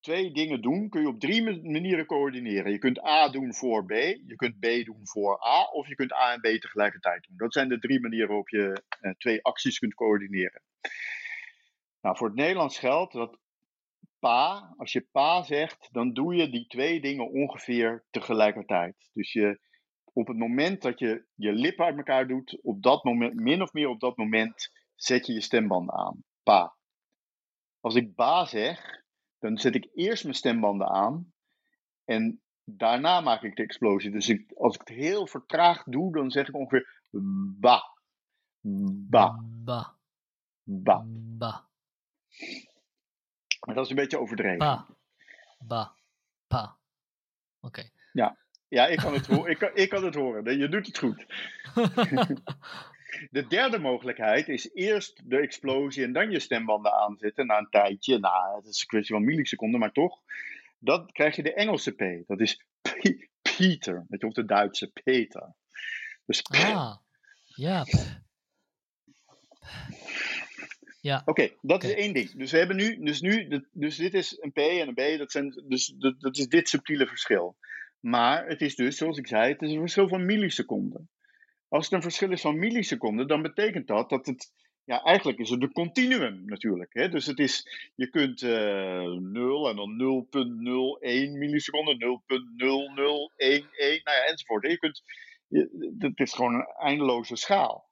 twee dingen doen, kun je op drie manieren coördineren. Je kunt A doen voor B, je kunt B doen voor A, of je kunt A en B tegelijkertijd doen. Dat zijn de drie manieren waarop je eh, twee acties kunt coördineren. Nou, voor het Nederlands geldt dat pa, als je pa zegt, dan doe je die twee dingen ongeveer tegelijkertijd. Dus je op het moment dat je je lippen uit elkaar doet, op dat moment, min of meer op dat moment, zet je je stembanden aan. Pa. Als ik ba zeg, dan zet ik eerst mijn stembanden aan en daarna maak ik de explosie. Dus ik, als ik het heel vertraagd doe, dan zeg ik ongeveer ba. Ba. Ba. Ba. Ba. Maar dat is een beetje overdreven. Ba. Ba. Pa. Oké. Ja. Ja, ik kan het, ik kan, ik kan het horen. Je doet het goed. <laughs> De derde mogelijkheid is eerst de explosie en dan je stembanden aanzetten na een tijdje. Nou, het is een kwestie van milliseconden, maar toch. Dan krijg je de Engelse P. Dat is Peter. Weet je, of de Duitse Peter. Dus ah, ja. Ja. Oké, dat is één ding. Dus we hebben nu, dus nu, dus dit is een P en een B, dat, zijn, dus, dat, dat is dit subtiele verschil. Maar het is dus, zoals ik zei, het is een verschil van milliseconden. Als het een verschil is van milliseconden, dan betekent dat dat het. Ja, eigenlijk is het een continuum natuurlijk. Hè? Dus het is, je kunt uh, eh, 0 en dan 0.01 milliseconden, 0.0011, nou ja, enzovoort. Je kunt, je, het is gewoon een eindeloze schaal.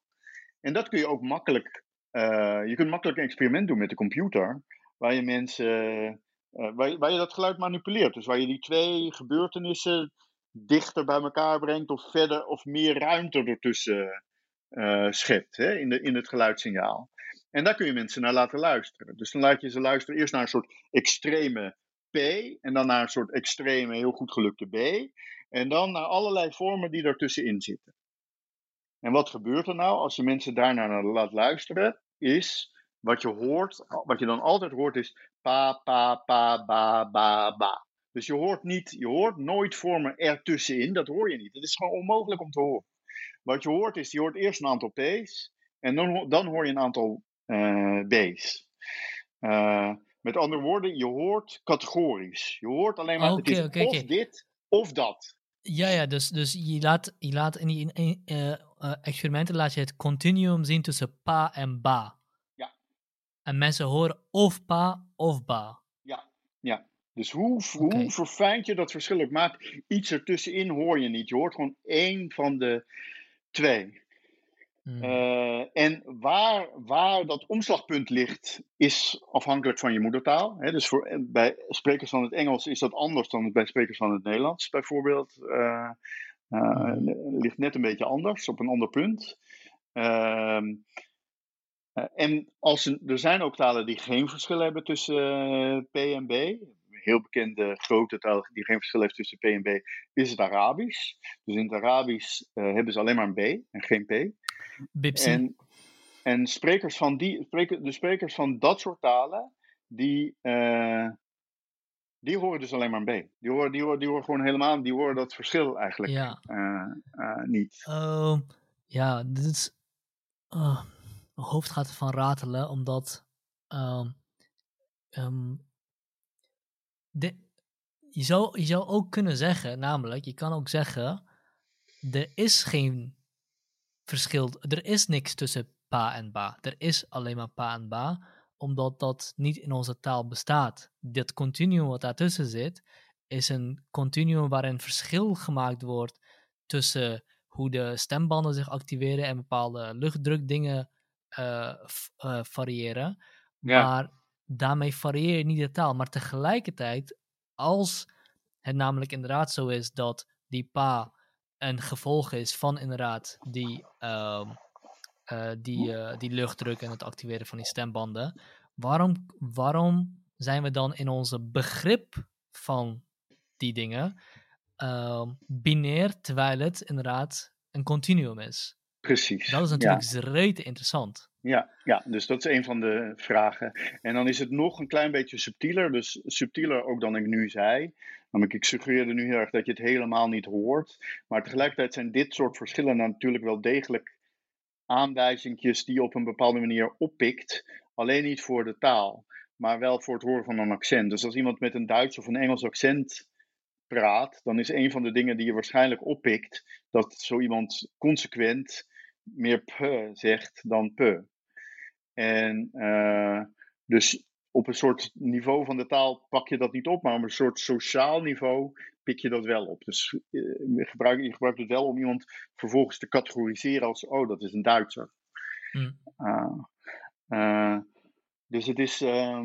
En dat kun je ook makkelijk, uh, je kunt makkelijk een experiment doen met de computer, waar je mensen waar, waar, je dat geluid manipuleert. Dus waar je die twee gebeurtenissen dichter bij elkaar brengt of verder of meer ruimte ertussen uh, schept hè, in, de, in het geluidssignaal. En daar kun je mensen naar laten luisteren. Dus dan laat je ze luisteren eerst naar een soort extreme P en dan naar een soort extreme, heel goed gelukte B. En dan naar allerlei vormen die ertussenin zitten. En wat gebeurt er nou als je mensen daarnaar laat luisteren? Is wat je hoort, wat je dan altijd hoort, is pa, pa, pa, ba, ba, ba. Dus je hoort, niet, je hoort nooit vormen ertussenin, dat hoor je niet. Het is gewoon onmogelijk om te horen. Wat je hoort is, je hoort eerst een aantal P's en dan, dan hoor je een aantal uh, B's. Uh, met andere woorden, je hoort categorisch. Je hoort alleen maar, okay, het is of dit of dat. Ja, ja, dus, dus je, laat, je laat in die, in, uh, experimenten laat je het continuum zien tussen pa en ba. En mensen horen of pa of ba. Ja, ja. Dus hoe, hoe verfijnd je dat verschil ook maakt, iets ertussenin hoor je niet. Je hoort gewoon één van de twee. Hmm. Eh, en waar, waar dat omslagpunt ligt, is afhankelijk van je moedertaal. dus voor, eh, bij sprekers van het Engels is dat anders dan bij sprekers van het Nederlands, bijvoorbeeld. Uh, ligt net een beetje anders, op een ander punt. Ehm, en als, er zijn ook talen die geen verschil hebben tussen P en B heel bekende grote taal die geen verschil heeft tussen P en B, is het Arabisch. Dus in het Arabisch uh, hebben ze alleen maar een B en geen P. Bipsi. En, en sprekers van die, de sprekers van dat soort talen, die, uh, die horen dus alleen maar een B. Die horen, die, horen, die horen gewoon helemaal, die horen dat verschil eigenlijk ja. uh, niet. Uh, ja, dit is, oh, mijn hoofd gaat ervan ratelen, omdat um, de, je, zou, je zou ook kunnen zeggen, namelijk, je kan ook zeggen, er is geen verschil, er is niks tussen pa en ba. Er is alleen maar pa en ba, omdat dat niet in onze taal bestaat. Dit continuum wat daartussen zit, is een continuum waarin verschil gemaakt wordt tussen hoe de stembanden zich activeren en bepaalde luchtdrukdingen variëren. Ja. Maar daarmee varieer je niet de taal. Maar tegelijkertijd, als het namelijk inderdaad zo is dat die pa een gevolg is van inderdaad die, uh, uh, die, uh, die luchtdruk en het activeren van die stembanden, waarom, waarom zijn we dan in onze begrip van die dingen ehm, binair, terwijl het inderdaad een continuum is? Precies. Dat is natuurlijk ja. rete interessant. Ja, ja, dus dat is een van de vragen. En dan is het nog een klein beetje subtieler, dus subtieler ook dan ik nu zei. Namelijk, ik suggereerde nu heel erg dat je het helemaal niet hoort. Maar tegelijkertijd zijn dit soort verschillen natuurlijk wel degelijk aanwijzingjes die je op een bepaalde manier oppikt. Alleen niet voor de taal, maar wel voor het horen van een accent. Dus als iemand met een Duits of een Engels accent praat, dan is een van de dingen die je waarschijnlijk oppikt dat zo iemand consequent meer p zegt dan p. En uh, dus op een soort niveau van de taal pak je dat niet op, maar op een soort sociaal niveau pik je dat wel op. Dus uh, je, gebruikt, je gebruikt het wel om iemand vervolgens te categoriseren als, oh, dat is een Duitser. Mm. Uh, dus het is. Uh,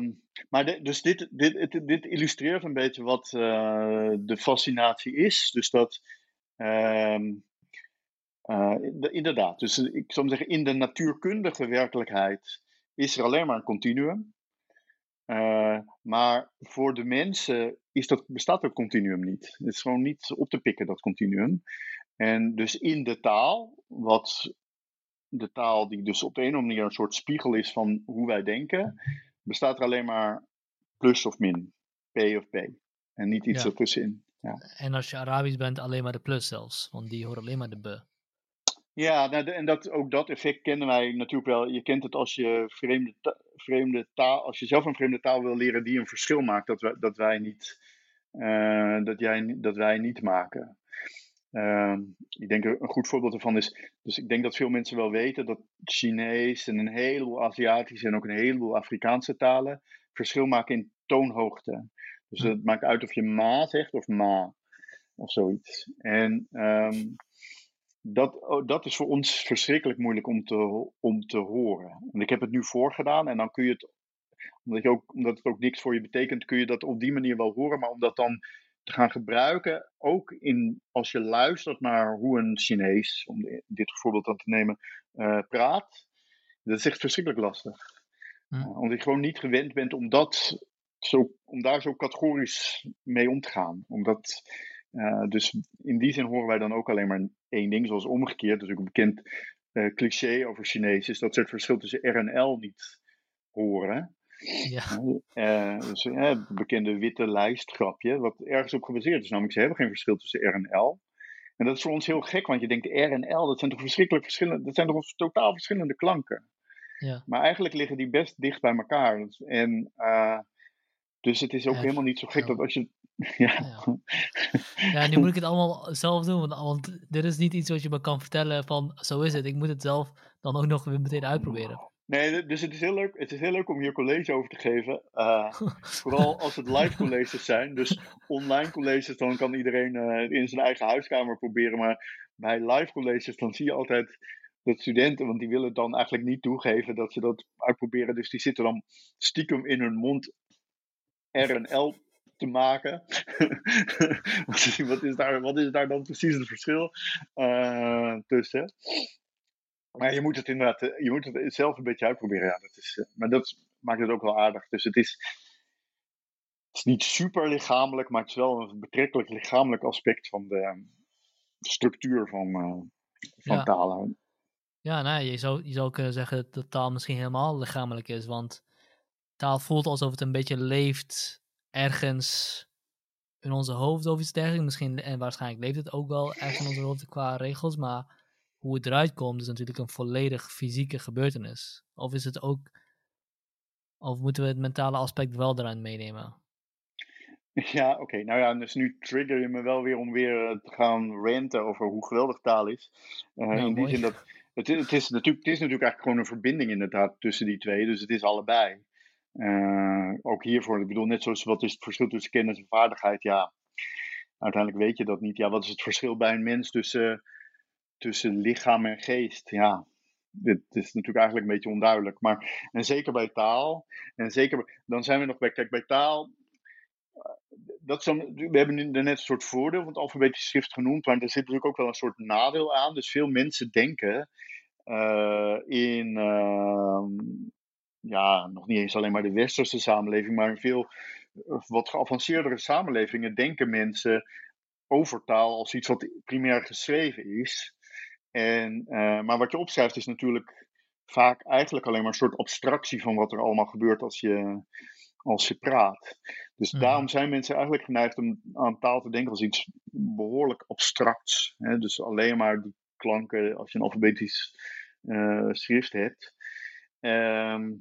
maar de, dus dit, dit, dit, dit, illustreert een beetje wat de fascinatie is. Dus dat. Ehm, uh, inderdaad, dus eh, ik zou zeggen, in de natuurkundige werkelijkheid is er alleen maar een continuum. Uh, maar voor de mensen is dat, bestaat dat continuum niet. Het is gewoon niet op te pikken, dat continuum. En dus in de taal, wat de taal die dus op de een of andere manier een soort spiegel is van hoe wij denken, bestaat er alleen maar plus of min, P of P. En niet iets ja. ertussenin. Ja. En als je Arabisch bent, alleen maar de plus zelfs, want die horen alleen maar de B. Ja, nou, en dat, ook dat effect kennen wij natuurlijk wel. Je kent het als je vreemde, vreemde taal, als je zelf een vreemde taal wil leren die een verschil maakt, dat wij, dat wij, niet, uh, dat jij, dat wij niet maken. Uh, ik denk een goed voorbeeld ervan is, dus ik denk dat veel mensen wel weten dat Chinees en een heleboel Aziatische en ook een heleboel Afrikaanse talen verschil maken in toonhoogte. Dus het maakt uit of je ma zegt of ma of zoiets. En um, dat, dat is voor ons verschrikkelijk moeilijk om te, om te horen. En ik heb het nu voorgedaan en dan kun je het, omdat, je ook, omdat het ook niks voor je betekent, kun je dat op die manier wel horen. Maar om dat dan te gaan gebruiken, ook in, als je luistert naar hoe een Chinees, om dit voorbeeld dan te nemen, uh, praat, dat is echt verschrikkelijk lastig. Hm. Uh, omdat je gewoon niet gewend bent om, dat zo, om daar zo categorisch mee om te gaan. Omdat uh, dus in die zin horen wij dan ook alleen maar één ding, zoals omgekeerd. Dus ook een bekend uh, cliché over Chinees is dat ze het verschil tussen R en L niet horen. Ja. Uh, dus het bekende witte lijstgrapje, wat ergens op gebaseerd is. Namelijk, ze hebben geen verschil tussen R en L. En dat is voor ons heel gek, want je denkt R en L, dat zijn toch verschrikkelijk verschillende, dat zijn toch totaal verschillende klanken. Ja. Maar eigenlijk liggen die best dicht bij elkaar. En, dus het is ook helemaal niet zo gek dat als je Ja. <laughs> Ja. nu moet ik het allemaal zelf doen, want, want dit is niet iets wat je me kan vertellen van zo is het. Ik moet het zelf dan ook nog weer meteen uitproberen. Nee, dus het is heel leuk, het is heel leuk om hier college over te geven. Uh, <laughs> vooral als het live colleges zijn. Dus online colleges, dan kan iedereen uh, in zijn eigen huiskamer proberen. Maar bij live colleges, dan zie je altijd dat studenten, want die willen het dan eigenlijk niet toegeven dat ze dat uitproberen. Dus die zitten dan stiekem in hun mond R en L te maken. <laughs> wat, is daar, wat is daar dan precies het verschil uh, tussen? Maar je moet het inderdaad, eh, je moet het zelf een beetje uitproberen. Ja, dat is, eh, maar dat maakt het ook wel aardig. Dus het is, het is niet super lichamelijk, maar het is wel een betrekkelijk lichamelijk aspect van de structuur van, uh, van ja. taal. Ja, nou, je, zou, je zou kunnen zeggen dat taal misschien helemaal lichamelijk is, want taal voelt alsof het een beetje leeft ergens in onze hoofd of iets dergelijks. Misschien, en waarschijnlijk leeft het ook wel ergens in onze hoofd qua regels, maar hoe het eruit komt is natuurlijk een volledig fysieke gebeurtenis. Of is het ook, of moeten we het mentale aspect wel eraan meenemen? <laughs> Ja, oké. Nou ja, dus nu trigger je me wel weer om weer te gaan ranten over hoe geweldig taal is. Uh, Ja, in die mooi. zin dat het, het, is natuurlijk, het is natuurlijk eigenlijk gewoon een verbinding inderdaad tussen die twee. Dus het is allebei. Eh, ook hiervoor, ik bedoel, net zoals wat is het verschil tussen kennis en vaardigheid? Ja, uiteindelijk weet je dat niet. Ja, wat is het verschil bij een mens tussen, tussen lichaam en geest? Ja, dit is natuurlijk eigenlijk een beetje onduidelijk. Maar, en zeker bij taal, en zeker, dan zijn we nog bij, kijk, bij taal, dat is dan, we hebben nu net een soort voordeel van het alfabetisch schrift genoemd, maar er zit natuurlijk ook wel een soort nadeel aan. Dus veel mensen denken eh, in, ehm, ja, nog niet eens alleen maar de westerse samenleving, maar in veel eh, wat geavanceerdere samenlevingen denken mensen over taal als iets wat primair geschreven is. En, eh, maar wat je opschrijft is natuurlijk vaak eigenlijk alleen maar een soort abstractie van wat er allemaal gebeurt als je, als je praat. Dus Mhm. daarom zijn mensen eigenlijk geneigd om aan taal te denken als iets behoorlijk abstracts. Hè? Dus alleen maar die klanken als je een alfabetisch eh, schrift hebt. Ehm,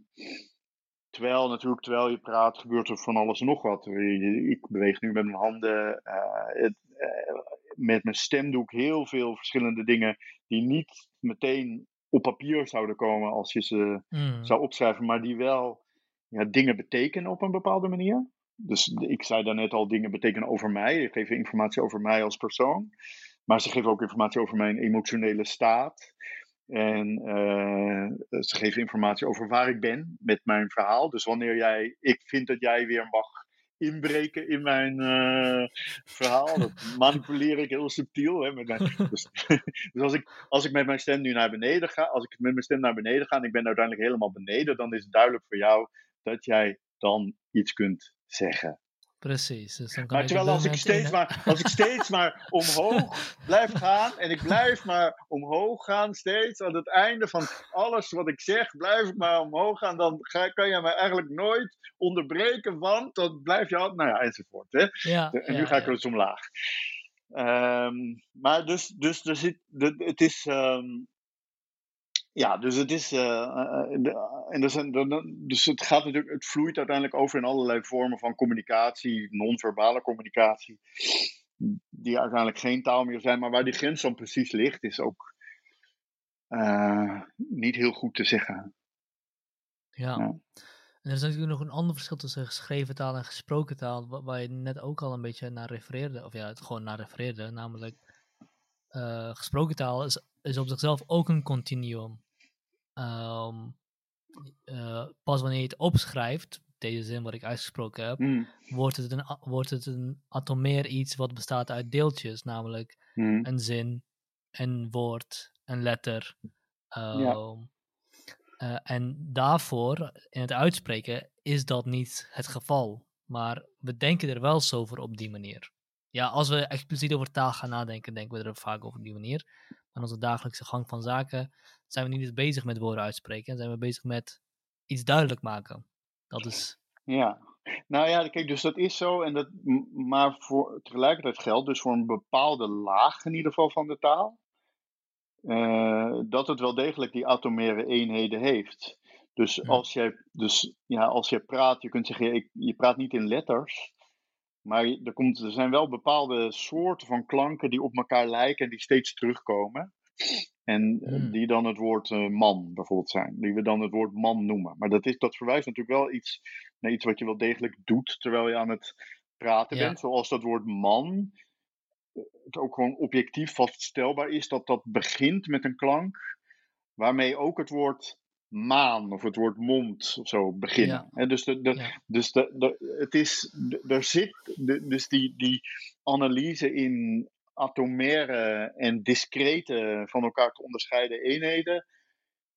terwijl natuurlijk, terwijl je praat, gebeurt er van alles en nog wat. Ik beweeg nu met mijn handen. eh, het, eh, met mijn stem doe ik heel veel verschillende dingen die niet meteen op papier zouden komen als je ze Mm. zou opschrijven, maar die wel ja, dingen betekenen op een bepaalde manier. Dus ik zei daarnet al, dingen betekenen over mij. Ze geven informatie over mij als persoon. Maar ze geven ook informatie over mijn emotionele staat. En eh, ze geven informatie over waar ik ben met mijn verhaal. Dus wanneer jij, ik vind dat jij weer mag inbreken in mijn eh, verhaal, dat manipuleer ik heel subtiel. Hè, met mijn, <laughs> dus <laughs> dus als, ik, als ik met mijn stem nu naar beneden ga, als ik met mijn stem naar beneden ga en ik ben uiteindelijk helemaal beneden, dan is het duidelijk voor jou dat jij dan iets kunt zeggen. Precies. Dus dan kan Maar ik terwijl dit als ik, steeds in- maar, als ik steeds <laughs> maar omhoog blijf gaan en ik blijf maar omhoog gaan steeds aan het einde van alles wat ik zeg, blijf ik maar omhoog gaan, dan ga, kan je mij eigenlijk nooit onderbreken, want dan blijf je altijd, nou ja, enzovoort. Hè? Ja, En nu ja, ga ik dus omlaag. Ehm, maar dus, dus er zit, het is, ehm, ja, dus het is, eh, eh, de- en er zijn, dus het gaat natuurlijk, het vloeit uiteindelijk over in allerlei vormen van communicatie, non-verbale communicatie, die uiteindelijk geen taal meer zijn, maar waar die grens dan precies ligt, is ook eh, niet heel goed te zeggen. Ja. Ja. En er is natuurlijk nog een ander verschil tussen geschreven taal en gesproken taal, wa- waar je net ook al een beetje naar refereerde, of ja, het gewoon naar refereerde, namelijk eh, gesproken taal is, is op zichzelf ook een continuum. Ehm, eh, pas wanneer je het opschrijft, deze zin wat ik uitgesproken heb, Hmm, wordt het een, wordt het een atomeer iets wat bestaat uit deeltjes, namelijk hmm, een zin, een woord, een letter. Ehm, eh, en daarvoor, in het uitspreken, is dat niet het geval. Maar we denken er wel zo over op die manier. Ja, als we expliciet over taal gaan nadenken, denken we er vaak over op die manier. Maar in onze dagelijkse gang van zaken zijn we niet eens bezig met woorden uitspreken. Zijn we bezig met iets duidelijk maken. Dat is... Ja, nou ja, kijk, dus dat is zo. En dat, maar voor, tegelijkertijd geldt dus voor een bepaalde laag in ieder geval van de taal. eh, dat het wel degelijk die atomaire eenheden heeft. Dus Ja. als jij, dus, ja, als jij praat, je kunt zeggen, je praat niet in letters. Maar er, komt, er zijn wel bepaalde soorten van klanken die op elkaar lijken en die steeds terugkomen. En eh, Hmm. die dan het woord eh, man bijvoorbeeld zijn. Die we dan het woord man noemen. Maar dat, is, dat verwijst natuurlijk wel iets naar iets wat je wel degelijk doet terwijl je aan het praten Ja. bent. Zoals dat woord man. eh, Het ook gewoon objectief vaststelbaar is dat dat begint met een klank. Waarmee ook het woord maan of het woord mond of zo beginnen. Ja. Dus de, de, Ja. dus de, de, het is, er zit, de, dus die, die analyse in atomaire en discrete van elkaar te onderscheiden eenheden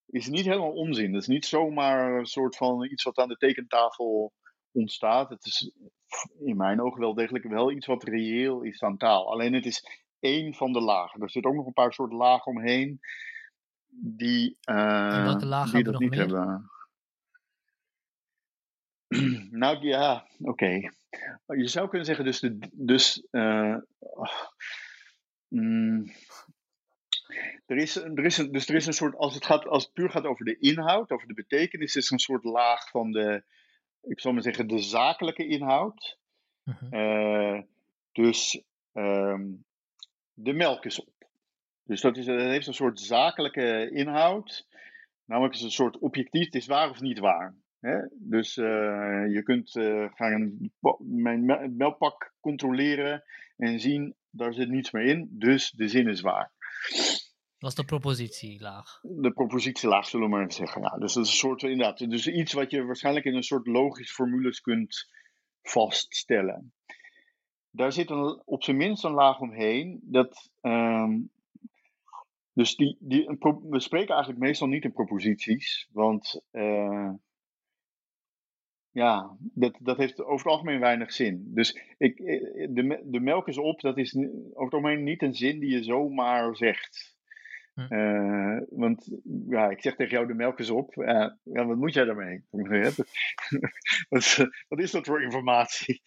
is niet helemaal onzin. Dat is niet zomaar een soort van iets wat aan de tekentafel ontstaat. Het is in mijn ogen wel degelijk wel iets wat reëel is aan taal. Alleen het is één van de lagen. Er zit ook nog een paar soorten lagen omheen die, welke lagen die dat niet nog meer? hebben. <clears throat> Nou ja, oké. Je zou kunnen zeggen, dus, de, dus eh, mm, er is, er is een, dus er is een soort, als het, gaat, als het puur gaat over de inhoud, over de betekenis, is er een soort laag van de, ik zal maar zeggen, de zakelijke inhoud. Mhm. Eh, dus ehm, de melk is op. Dus dat, is, dat heeft een soort zakelijke inhoud. Namelijk is een soort objectief, het is waar of niet waar. Hè? Dus eh, je kunt eh, gaan mijn me- melkpak controleren en zien, daar zit niets meer in. Dus de zin is waar. Dat is de propositielaag. De propositielaag, zullen we maar even zeggen. Ja, dus dat is een soort, inderdaad, dus iets wat je waarschijnlijk in een soort logische formules kunt vaststellen. Daar zit een, op zijn minst een laag omheen. Dat, ehm, dus die, die, we spreken eigenlijk meestal niet in proposities, want eh, ja, dat, dat heeft over het algemeen weinig zin. Dus ik, eh, de, de melk is op, dat is over het algemeen niet een zin die je zomaar zegt. Hm. Eh, want ja, ik zeg tegen jou, de melk is op. Eh, ja, wat moet jij daarmee? <laughs> wat, wat is dat voor informatie?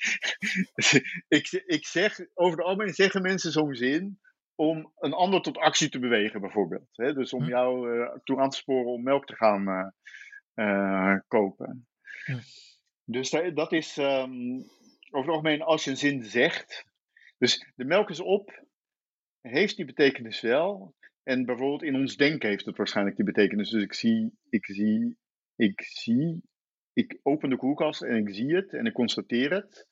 <laughs> ik, ik zeg, over het algemeen zeggen mensen zo'n zin om een ander tot actie te bewegen, bijvoorbeeld. Hè? Dus om Hm. jou eh, toe aan te sporen om melk te gaan eh, eh, kopen. Dus da- dat is ehm, over het algemeen als je een zin zegt. Dus de melk is op, heeft die betekenis wel. En bijvoorbeeld in ons denken heeft het waarschijnlijk die betekenis. Dus ik zie, ik zie, ik zie, ik open de koelkast en ik zie het en ik constateer het.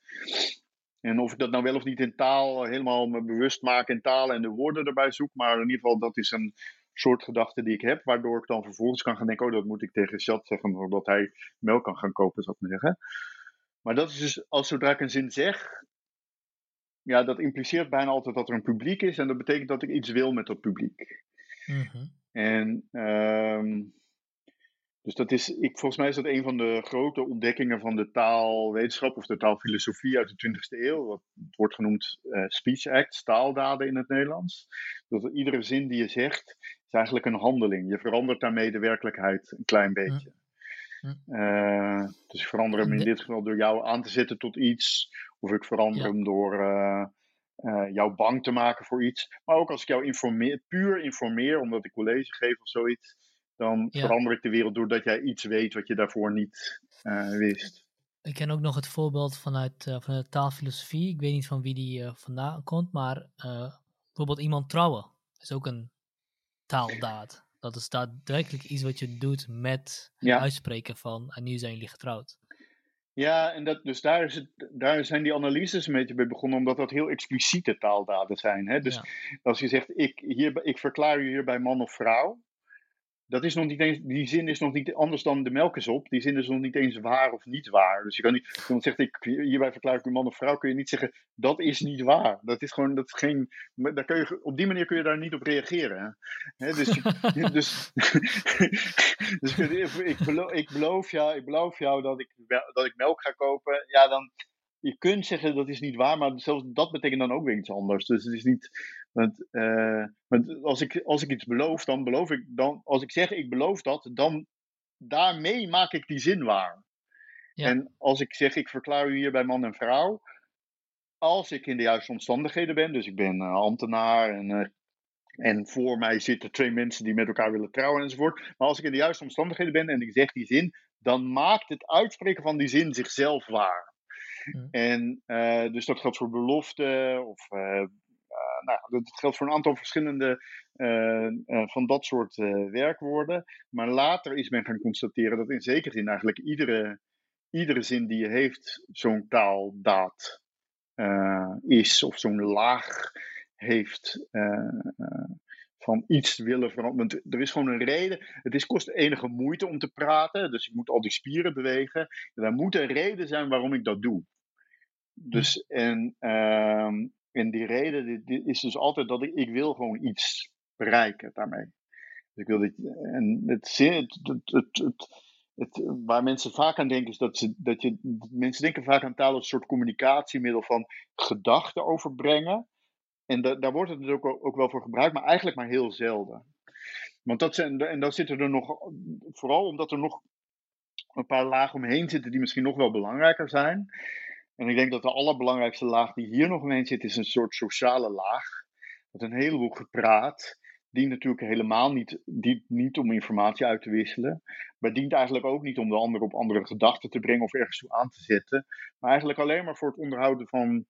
En of ik dat nou wel of niet in taal helemaal me bewust maak in taal en de woorden erbij zoek. Maar in ieder geval, dat is een soort gedachte die ik heb. Waardoor ik dan vervolgens kan gaan denken, oh dat moet ik tegen Chat zeggen. Zodat hij melk kan gaan kopen, zou ik maar zeggen. Maar dat is dus, als zodra ik een zin zeg, ja, dat impliceert bijna altijd dat er een publiek is. En dat betekent dat ik iets wil met dat publiek. Mhm. En ehm, dus dat is, ik, volgens mij is dat een van de grote ontdekkingen van de taalwetenschap of de taalfilosofie uit de 20e eeuw. Wat het wordt genoemd eh, speech acts, taaldaden in het Nederlands. Dat iedere zin die je zegt, is eigenlijk een handeling. Je verandert daarmee de werkelijkheid een klein beetje. Eh, dus ik verander hem in dit geval door jou aan te zetten tot iets. Of ik verander Ja. hem door eh, jou bang te maken voor iets. Maar ook als ik jou informeer, puur informeer, omdat ik college geef of zoiets. Dan Ja. verander ik de wereld doordat jij iets weet wat je daarvoor niet eh, wist. Ik ken ook nog het voorbeeld vanuit eh, van de taalfilosofie. Ik weet niet van wie die eh, vandaan komt, maar bijvoorbeeld iemand trouwen is ook een taaldaad. Dat is daadwerkelijk iets wat je doet met het Ja. uitspreken van en nu zijn jullie getrouwd. Ja, en dat, dus daar, is het, daar zijn die analyses een beetje bij begonnen, omdat dat heel expliciete taaldaden zijn. Hè? Dus Ja. als je zegt, ik, hier, ik verklaar u hierbij man of vrouw, dat is nog niet eens, die zin is nog niet anders dan de melk is op. Die zin is nog niet eens waar of niet waar. Dus je kan niet, iemand zegt, ik, hierbij verklaar ik u man of vrouw, kun je niet zeggen, dat is niet waar. Dat is gewoon, dat is geen, daar kun je, op die manier kun je daar niet op reageren. Hè? Dus, <laughs> dus, <laughs> dus ik, ik, beloof, ik, beloof jou, ik beloof jou dat ik, dat ik melk ga kopen. Ja, dan, je kunt zeggen dat is niet waar, maar zelfs dat betekent dan ook weer iets anders. Dus het is niet. Want, eh, want als, ik, als ik iets beloof, dan beloof ik. Dan, als ik zeg ik beloof dat, dan daarmee maak ik die zin waar. Ja. En als ik zeg ik verklaar u hier bij man en vrouw. Als ik in de juiste omstandigheden ben, dus ik ben eh, ambtenaar en, eh, en voor mij zitten twee mensen die met elkaar willen trouwen enzovoort. Maar als ik in de juiste omstandigheden ben en ik zeg die zin, dan maakt het uitspreken van die zin zichzelf waar. Hm. En dus dat geldt voor beloften of nou, dat geldt voor een aantal verschillende van dat soort werkwoorden. Maar later is men gaan constateren dat in zekere zin eigenlijk iedere, iedere zin die je heeft zo'n taaldaad is of zo'n laag heeft van iets willen veranderen. Er is gewoon een reden. Het is, kost enige moeite om te praten. Dus ik moet al die spieren bewegen. En er moet een reden zijn waarom ik dat doe. Dus, en, uh, en die reden die, is dus altijd dat ik, ik wil gewoon iets bereiken daarmee. Dus ik wil dit, en het, het, het, het, het, waar mensen vaak aan denken is dat, ze, dat je, mensen denken vaak aan taal als een soort communicatiemiddel van gedachten overbrengen. En daar wordt het dus ook, ook wel voor gebruikt, maar eigenlijk maar heel zelden. Want dat zijn, en dan zitten er nog, vooral omdat er nog een paar lagen omheen zitten die misschien nog wel belangrijker zijn. En ik denk dat de allerbelangrijkste laag die hier nog omheen zit, is een soort sociale laag. Met een heleboel gepraat. Dient natuurlijk helemaal niet, niet om informatie uit te wisselen. Maar dient eigenlijk ook niet om de ander op andere gedachten te brengen of ergens toe aan te zetten. Maar eigenlijk alleen maar voor het onderhouden van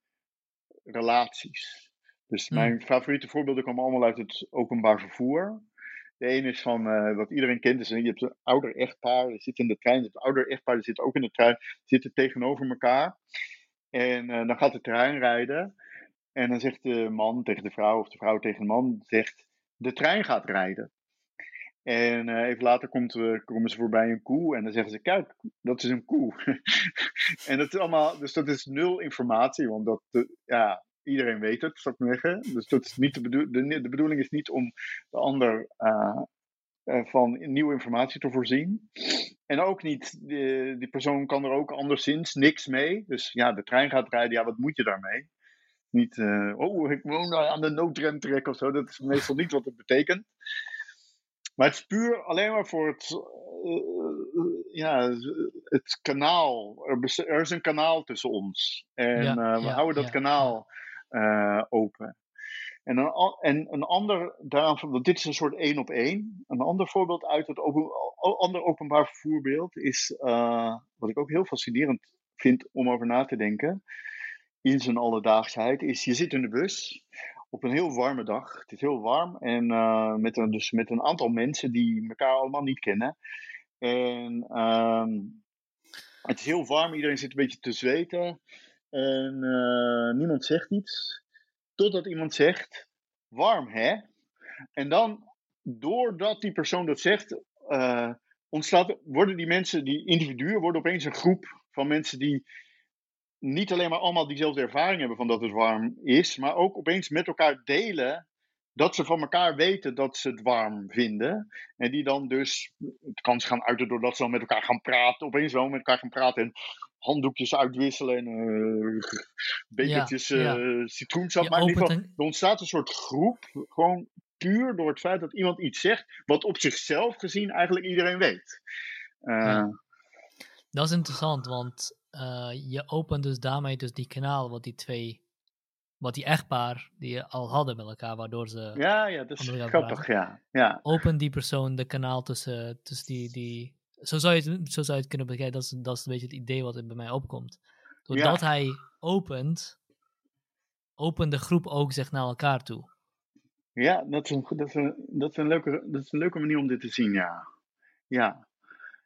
relaties. Dus hmm. mijn favoriete voorbeelden komen allemaal uit het openbaar vervoer. De ene is van uh, wat iedereen kent, is je hebt een ouder echtpaar, die zit in de trein. Het ouder echtpaar die zit ook in de trein, zitten tegenover elkaar. En uh, dan gaat de trein rijden. En dan zegt de man tegen de vrouw, of de vrouw tegen de man, zegt: De trein gaat rijden. En uh, even later komt, komen ze voorbij een koe en dan zeggen ze: Kijk, dat is een koe. <laughs> en dat is allemaal, dus dat is nul informatie, want dat, ja, iedereen weet het, zou ik zeggen. Dus dat is niet de, bedoel de, de bedoeling is niet om de ander uh, uh, van nieuwe informatie te voorzien. En ook niet, die, die persoon kan er ook anderszins niks mee. Dus ja, de trein gaat rijden, ja, wat moet je daarmee? Niet, uh, oh, ik woon aan de noodrem trekken of zo. Dat is meestal niet wat het betekent. Maar het is puur alleen maar voor het, ja, het kanaal. Er, is een kanaal tussen ons. En ja, we ja, houden dat ja, kanaal uh, open. En een, en een ander, daaraan, want dit is een soort één op één. Een ander voorbeeld uit het ander openbaar vervoerbeeld is, uh, wat ik ook heel fascinerend vind om over na te denken, in zijn alledaagsheid, is je zit in de bus op een heel warme dag. Het is heel warm en uh, met, een, dus met een aantal mensen die elkaar allemaal niet kennen. En uh, het is heel warm, iedereen zit een beetje te zweten. En uh, niemand zegt iets. Totdat iemand zegt: warm hè? En dan, doordat die persoon dat zegt, uh, ontstaat, worden die mensen, die individuen, worden opeens een groep van mensen die niet alleen maar allemaal diezelfde ervaring hebben van dat het warm is, maar ook opeens met elkaar delen dat ze van elkaar weten dat ze het warm vinden. En die dan dus, het kan gaan uiten doordat ze dan met elkaar gaan praten, opeens wel met elkaar gaan praten en handdoekjes uitwisselen en uh, bekertjes ja, ja. Uh, citroensap. maar in ieder geval, er ontstaat een soort groep, gewoon puur door het feit dat iemand iets zegt, wat op zichzelf gezien eigenlijk iedereen weet. Ja. Dat is interessant, want je opent dus daarmee dus die kanaal wat die twee wat die echtpaar die al hadden met elkaar, waardoor ze. Ja, ja, dat is grappig, ja. ja. Open die persoon de kanaal tussen, tussen die, die, zo zou, je het, zo zou je het kunnen bekijken. Dat is, dat is een beetje het idee wat er bij mij opkomt. Doordat hij opent, opent de groep ook zich naar elkaar toe. Ja, dat is een, dat is een, dat is een, leuke, dat is een leuke manier om dit te zien, ja. Ja,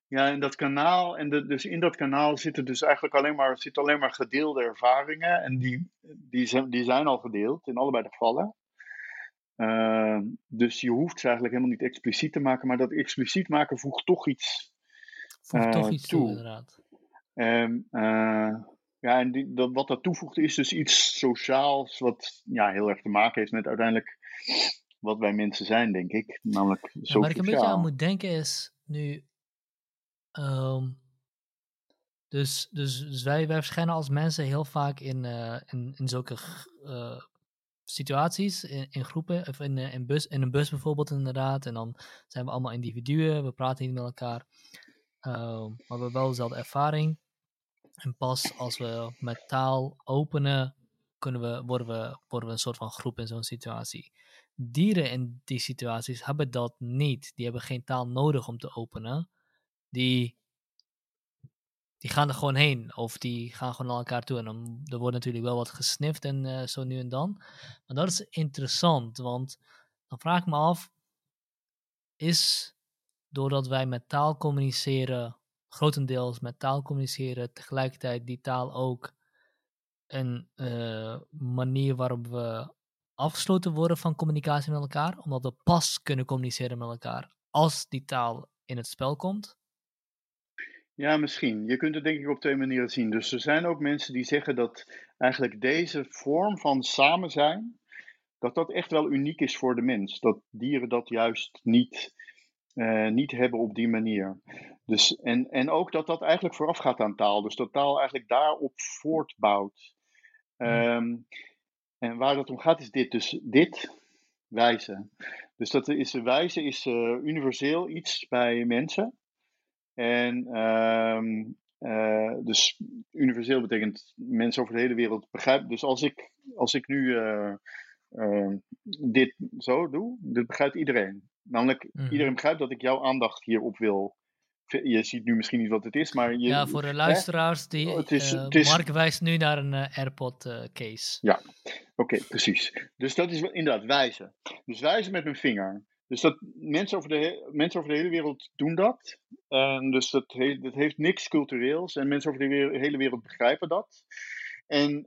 ja in dat kanaal, en de, dus in dat kanaal zitten dus eigenlijk alleen maar, zitten alleen maar gedeelde ervaringen. En die, die, zijn, die zijn al gedeeld in allebei de gevallen. Uh, dus je hoeft ze eigenlijk helemaal niet expliciet te maken, maar dat expliciet maken voegt toch iets Voegt toch iets toe, toe inderdaad. Um, uh, ja, en die, dat, wat dat toevoegt is dus iets sociaals, wat ja, heel erg te maken heeft met uiteindelijk wat wij mensen zijn, denk ik. Namelijk ja, Waar ik een beetje aan moet denken is nu. Um, dus, dus, dus wij, wij verschijnen als mensen heel vaak in, uh, in, in zulke uh, situaties, in, in, groepen, of in, in, bus, in een bus bijvoorbeeld inderdaad. En dan zijn we allemaal individuen, we praten niet met elkaar. Maar we hebben wel dezelfde ervaring. En pas als we met taal openen, kunnen we, worden, we, worden we een soort van groep in zo'n situatie. Dieren in die situaties hebben dat niet. Die hebben geen taal nodig om te openen. Die die gaan er gewoon heen. Of die gaan gewoon naar elkaar toe. En dan er wordt natuurlijk wel wat gesnift en eh, zo nu en dan. Maar dat is interessant, want dan vraag ik me af, is doordat wij met taal communiceren, grotendeels met taal communiceren, tegelijkertijd die taal ook een uh, manier waarop we afgesloten worden van communicatie met elkaar, omdat we pas kunnen communiceren met elkaar als die taal in het spel komt? Ja, misschien. Je kunt het denk ik op twee manieren zien. Dus er zijn ook mensen die zeggen dat eigenlijk deze vorm van samen zijn, dat dat echt wel uniek is voor de mens. Dat dieren dat juist niet, uh, niet hebben op die manier. Dus, en, en ook dat dat eigenlijk voorafgaat aan taal. Dus dat taal eigenlijk daarop voortbouwt. Um, en waar dat om gaat is dit. Dus dit, wijzen. Dus dat is, wijzen is uh, universeel iets bij mensen. En um, uh, dus universeel betekent mensen over de hele wereld begrijpen. Dus als ik, als ik nu uh, dit zo doe, dit begrijpt iedereen. Namelijk, mm. iedereen begrijpt dat ik jouw aandacht hierop wil je ziet nu misschien niet wat het is, maar... Je, ja, voor de luisteraars, die, oh, het is, uh, het is, Mark wijst nu naar een uh, AirPod uh, case. Ja, oké, precies. Dus dat is inderdaad wijzen. Dus wijzen met mijn vinger. Dus dat, mensen, over de, mensen over de hele wereld doen dat. En dus dat, he, dat heeft niks cultureels. En mensen over de wereld, hele wereld begrijpen dat. En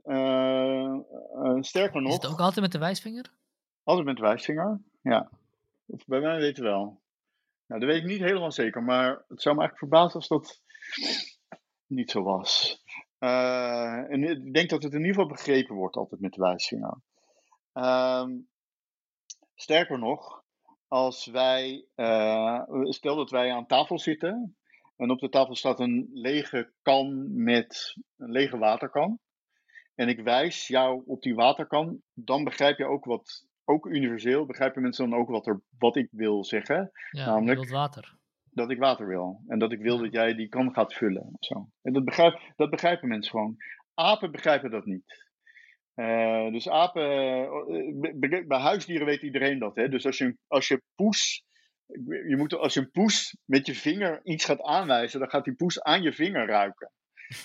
sterker nog... Is het ook altijd met de wijsvinger? Altijd met de wijsvinger, ja. Bij mij weten wel. Nou, dat weet ik niet helemaal zeker, maar het zou me eigenlijk verbazen als dat <sniffs> niet zo was. Uh, en ik denk dat het in ieder geval begrepen wordt altijd met de wijsvinger. Uh, sterker nog, als wij, uh, stel dat wij aan tafel zitten en op de tafel staat een lege kan met een lege waterkan. En ik wijs jou op die waterkan, dan begrijp je ook wat ook universeel begrijpen mensen dan ook wat, er, wat ik wil zeggen. Ja, namelijk water. Dat ik water wil. En dat ik wil dat jij die kan gaat vullen. Zo. En dat, begrijp, dat begrijpen mensen gewoon. Apen begrijpen dat niet. Uh, dus apen, uh, bij huisdieren weet iedereen dat. Hè? Dus als je, als je poes, je moet, als je een poes met je vinger iets gaat aanwijzen, dan gaat die poes aan je vinger ruiken.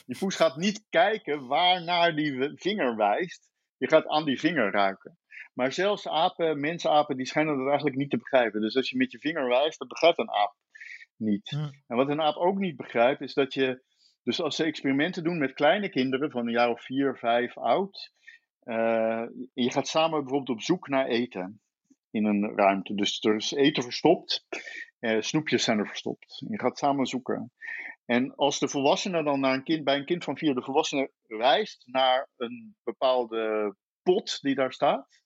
Die poes gaat niet kijken waar naar die vinger wijst. Je gaat aan die vinger ruiken. Maar zelfs apen, mensapen, die schijnen dat eigenlijk niet te begrijpen. Dus als je met je vinger wijst, dat begrijpt een aap niet. En wat een aap ook niet begrijpt, is dat je. Dus als ze experimenten doen met kleine kinderen van een jaar of vier, vijf oud. Uh, je gaat samen bijvoorbeeld op zoek naar eten in een ruimte. Dus er is eten verstopt, uh, snoepjes zijn er verstopt. Je gaat samen zoeken. En als de volwassene dan naar een kind, bij een kind van vier, de volwassene wijst naar een bepaalde pot die daar staat,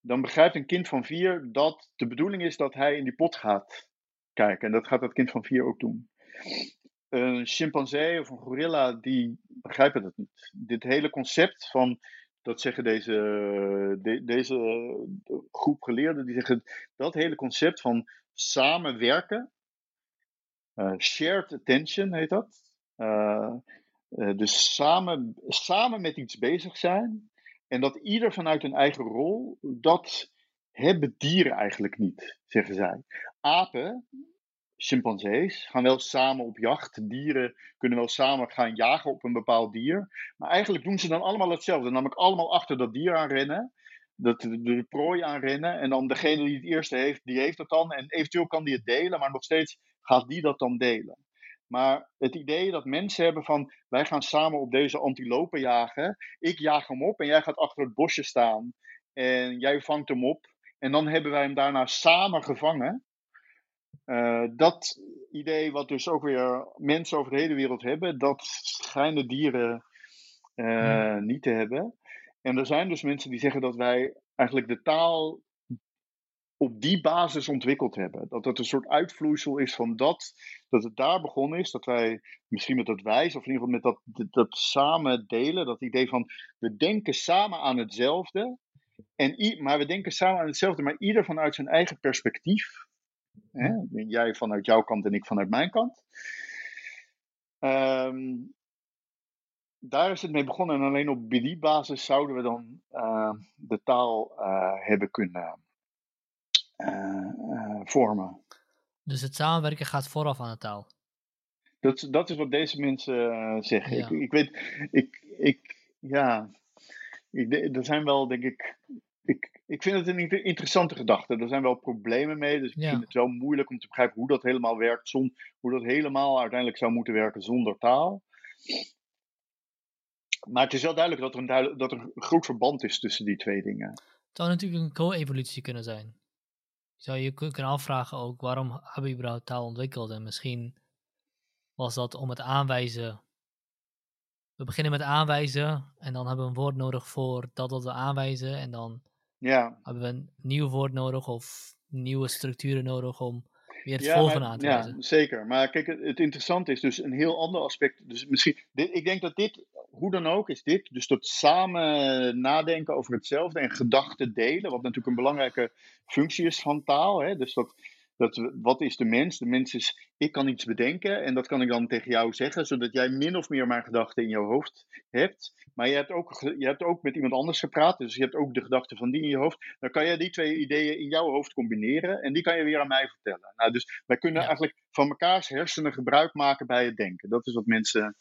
dan begrijpt een kind van vier dat de bedoeling is dat hij in die pot gaat kijken. En dat gaat dat kind van vier ook doen. Een chimpansee of een gorilla, die begrijpen dat niet. Dit hele concept van, dat zeggen deze, deze groep geleerden, die zeggen dat hele concept van samenwerken, shared attention heet dat. Uh, uh, dus samen, samen met iets bezig zijn, en dat ieder vanuit een eigen rol, dat hebben dieren eigenlijk niet, zeggen zij. Apen, chimpansees, gaan wel samen op jacht. Dieren kunnen wel samen gaan jagen op een bepaald dier. Maar eigenlijk doen ze dan allemaal hetzelfde. Namelijk allemaal achter dat dier aan rennen. Dat, de, de prooi aan rennen. En dan degene die het eerste heeft, die heeft het dan. En eventueel kan die het delen, maar nog steeds gaat die dat dan delen. Maar het idee dat mensen hebben van wij gaan samen op deze antilopen jagen. Ik jaag hem op en jij gaat achter het bosje staan. En jij vangt hem op. En dan hebben wij hem daarna samen gevangen. Uh, dat idee, wat dus ook weer mensen over de hele wereld hebben, dat schijnen dieren uh, niet te hebben. En er zijn dus mensen die zeggen dat wij eigenlijk de taal op die basis ontwikkeld hebben. Dat het een soort uitvloeisel is van dat, dat het daar begonnen is. Dat wij misschien met dat wijs, of in ieder geval met dat, dat, samen delen, dat idee van we denken samen aan hetzelfde. En, maar we denken samen aan hetzelfde, maar ieder vanuit zijn eigen perspectief. Hè? Jij vanuit jouw kant en ik vanuit mijn kant. Um, daar is het mee begonnen en alleen op die basis zouden we dan uh, de taal uh, hebben kunnen vormen. Dus het samenwerken gaat vooraf aan de taal? Dat, dat is wat deze mensen eh, zeggen. Ik, ik weet, ik, ik, ja, ik, er zijn wel, denk ik, ik, ik vind het een interessante gedachte. Er zijn wel problemen mee, dus ik vind het wel moeilijk om te begrijpen hoe dat helemaal werkt, hoe dat helemaal uiteindelijk zou moeten werken zonder taal. Maar het is wel duidelijk dat er een, duidelijk, dat er een groot verband is tussen die twee dingen. Het zou natuurlijk een co-evolutie kunnen zijn. Je zou je kunnen afvragen ook, waarom hebben überhaupt taal ontwikkeld? En misschien was dat om het aanwijzen. We beginnen met aanwijzen en dan hebben we een woord nodig voor dat wat we aanwijzen. En dan ja. hebben we een nieuw woord nodig of nieuwe structuren nodig om weer het ja, volgende aan te. Ja, zeker. Maar kijk, het, het, interessante is dus een heel ander aspect. Dus misschien, dit, ik denk dat dit, hoe dan ook, is dit, dus dat samen nadenken over hetzelfde en gedachten delen, wat natuurlijk een belangrijke functie is van taal. Hè? Dus dat dat, wat is de mens? De mens is, ik kan iets bedenken en dat kan ik dan tegen jou zeggen, zodat jij min of meer mijn gedachten in jouw hoofd hebt. Maar je hebt, ook, je hebt ook met iemand anders gepraat, dus je hebt ook de gedachten van die in je hoofd. Dan kan jij die twee ideeën in jouw hoofd combineren en die kan je weer aan mij vertellen. Nou, dus wij kunnen eigenlijk van mekaars hersenen gebruik maken bij het denken. Dat is wat mensen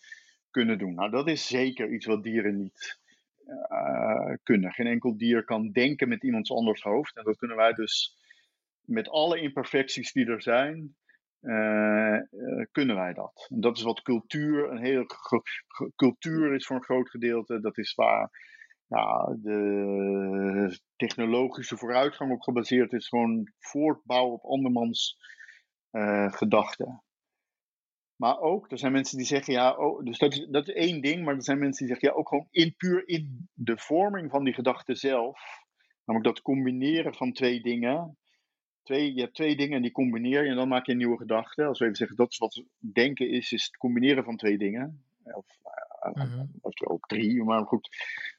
kunnen doen. Nou, dat is zeker iets wat dieren niet uh, kunnen. Geen enkel dier kan denken met iemands anders hoofd. En dat kunnen wij dus met alle imperfecties die er zijn, uh, kunnen wij dat. En dat is wat cultuur, een hele cultuur is voor een groot gedeelte. Dat is waar de technologische vooruitgang op gebaseerd is. Gewoon voortbouwen op andermans uh, gedachten. Maar ook, er zijn mensen die zeggen, ja, oh, dus dat is, dat is één ding, maar er zijn mensen die zeggen, ja, ook gewoon in, puur in de vorming van die gedachte zelf, namelijk dat combineren van twee dingen, twee, je hebt twee dingen en die combineer je en dan maak je een nieuwe gedachte. Als we even zeggen, dat is wat denken is, is het combineren van twee dingen. Of, uh, ook drie, maar goed.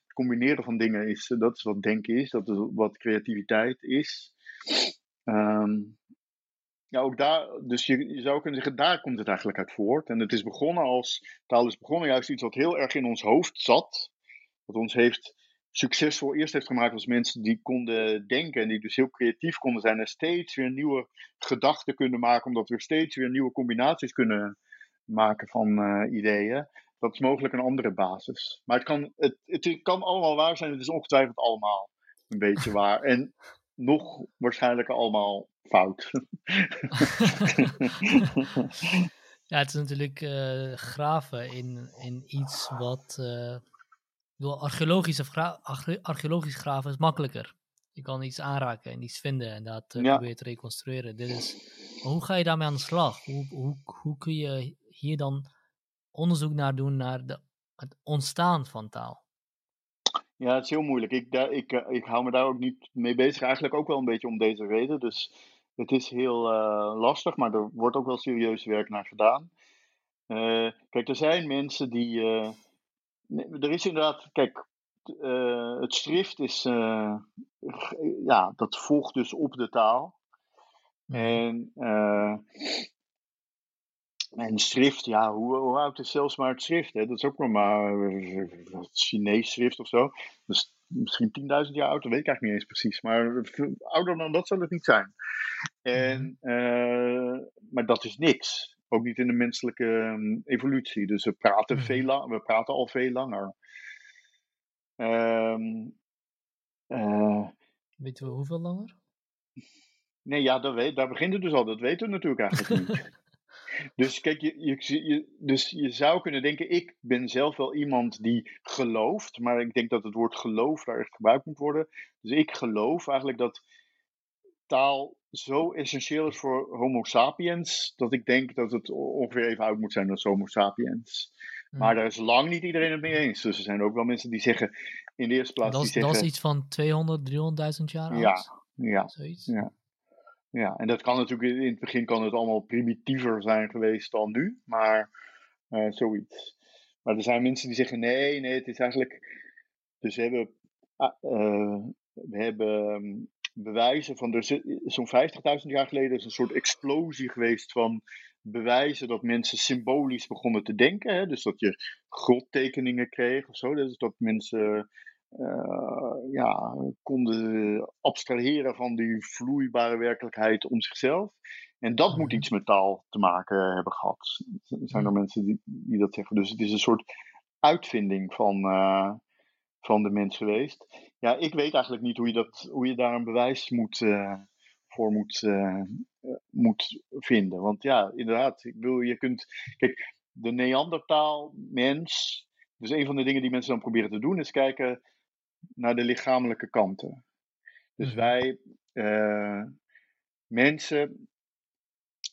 Het combineren van dingen is, dat is wat denken is, dat is wat creativiteit is. Ehm, ja, ook daar, dus je, je, zou kunnen zeggen, daar komt het eigenlijk uit voort. En het is begonnen als, taal is begonnen juist iets wat heel erg in ons hoofd zat. Wat ons heeft succesvol eerst heeft gemaakt als mensen die konden denken en die dus heel creatief konden zijn en steeds weer nieuwe gedachten kunnen maken, omdat we steeds weer nieuwe combinaties kunnen maken van uh, ideeën. Dat is mogelijk een andere basis. Maar het kan, het, het kan allemaal waar zijn, het is ongetwijfeld allemaal een beetje waar. En nog waarschijnlijk allemaal fout. <laughs> ja, het is natuurlijk uh, graven in, in iets wat. Uh door archeologische archeologisch graven is makkelijker. Je kan iets aanraken en iets vinden en dat uh, ja. te reconstrueren. Dit is, hoe ga je daarmee aan de slag? Hoe, hoe, hoe kun je hier dan onderzoek naar doen naar de, het ontstaan van taal? Ja, het is heel moeilijk. Ik, daar, ik, eh, ik hou me daar ook niet mee bezig. Eigenlijk ook wel een beetje om deze reden. Dus het is heel uh, lastig, maar er wordt ook wel serieus werk naar gedaan. Uh, kijk, er zijn mensen die er is inderdaad, kijk, uh, het schrift is, uh, ja, dat volgt dus op de taal. Mhm. En, uh, en schrift, ja, hoe, hoe oud is zelfs maar het schrift? Hè? Dat is ook nog maar het Chinees schrift of zo. Dus misschien 10.000 jaar oud, dat weet ik eigenlijk niet eens precies. Maar ouder dan dat zal het niet zijn. En, mhm. maar dat is niks. Ook niet in de menselijke ehm, evolutie. Dus we praten, veel mhm. lang, we praten al veel langer. Um, uh, weten we hoeveel langer? Nee, ja, dat weet, daar begint het dus al. Dat weten we natuurlijk eigenlijk niet. <laughs> dus kijk, je, je, je, dus je zou kunnen denken, ik ben zelf wel iemand die gelooft, maar ik denk dat het woord geloof daar echt gebruikt moet worden. Dus ik geloof eigenlijk dat taal zo essentieel is voor Homo sapiens, dat ik denk dat het ongeveer even oud moet zijn als Homo sapiens. Hmm. Maar daar is lang niet iedereen het mee eens. Dus er zijn ook wel mensen die zeggen, in de eerste plaats. Dat, die zeggen, dat is iets van 200, 300.000 jaar oud? Ja, ja, ja. Ja, en dat kan natuurlijk in het begin kan het allemaal primitiever zijn geweest dan nu, maar uh, zoiets. Maar er zijn mensen die zeggen: nee, nee, het is eigenlijk. Dus we hebben, uh, we hebben bewijzen van, zo'n 50.000 jaar geleden is een soort explosie geweest van bewijzen dat mensen symbolisch begonnen te denken. Hè? Dus dat je godtekeningen kreeg of zo. Dus dat mensen uh, ja, konden abstraheren van die vloeibare werkelijkheid om zichzelf. En dat moet Mhm. iets met taal te maken hebben gehad. Er zijn er mensen die, die dat zeggen. Dus het is een soort uitvinding van, eh, van de mens geweest. Ja, ik weet eigenlijk niet hoe je, dat, hoe je daar een bewijs moet, eh, voor moet, eh, moet vinden. Want ja, inderdaad, ik bedoel, je kunt. Kijk, de Neandertaal mens. Dus een van de dingen die mensen dan proberen te doen, is kijken naar de lichamelijke kanten. Dus Mhm. wij, eh, mensen.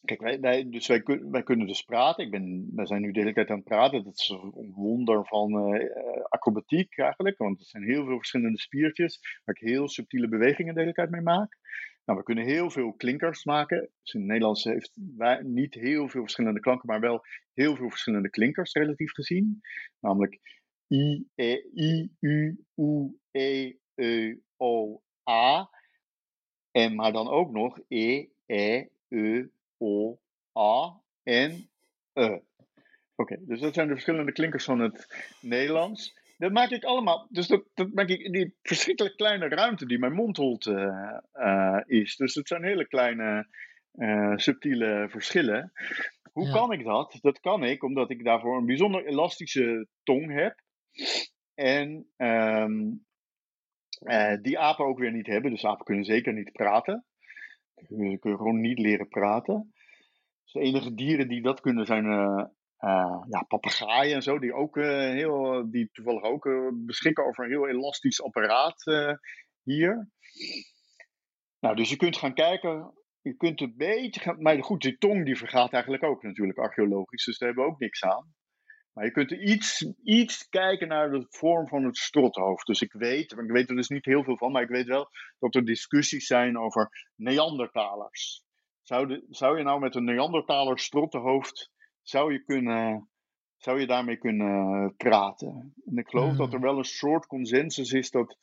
Kijk, wij, dus wij, wij kunnen dus praten. Ik ben, wij zijn nu de hele tijd aan het praten. Dat is een wonder van eh, acrobatiek eigenlijk. Want er zijn heel veel verschillende spiertjes waar ik heel subtiele bewegingen de hele tijd mee maak. Nou, we kunnen heel veel klinkers maken. Dus in het Nederlands heeft wij niet heel veel verschillende klanken, maar wel heel veel verschillende klinkers relatief gezien. Namelijk I, E, I, U, U, E, E, O, A. En maar dan ook nog E, E, E, O, A en E. Oké, dus dat zijn de verschillende klinkers van het Nederlands. Dat maak ik allemaal. Dus dat, dat maak ik in die verschrikkelijk kleine ruimte die mijn mondholte eh, eh, is. Dus het zijn hele kleine, eh, subtiele verschillen. Hoe Ja. kan ik dat? Dat kan ik omdat ik daarvoor een bijzonder elastische tong heb. En ehm, eh, die apen ook weer niet hebben. Dus apen kunnen zeker niet praten. Ze kunnen gewoon niet leren praten. De enige dieren die dat kunnen zijn eh, eh, ja, papegaaien en zo, die, ook, eh, heel, die toevallig ook beschikken over een heel elastisch apparaat hier. Nou, dus je kunt gaan kijken, je kunt een beetje gaan, maar goed, die tong die vergaat eigenlijk ook natuurlijk archeologisch, dus daar hebben we ook niks aan. Maar je kunt iets, iets kijken naar de vorm van het strothoofd. Dus ik weet, ik weet er dus niet heel veel van, maar ik weet wel dat er discussies zijn over Neandertalers. Zou, de, zou je nou met een Neandertaler strottenhoofd, zou je, kunnen, zou je daarmee kunnen praten? En ik geloof dat er wel een soort consensus is dat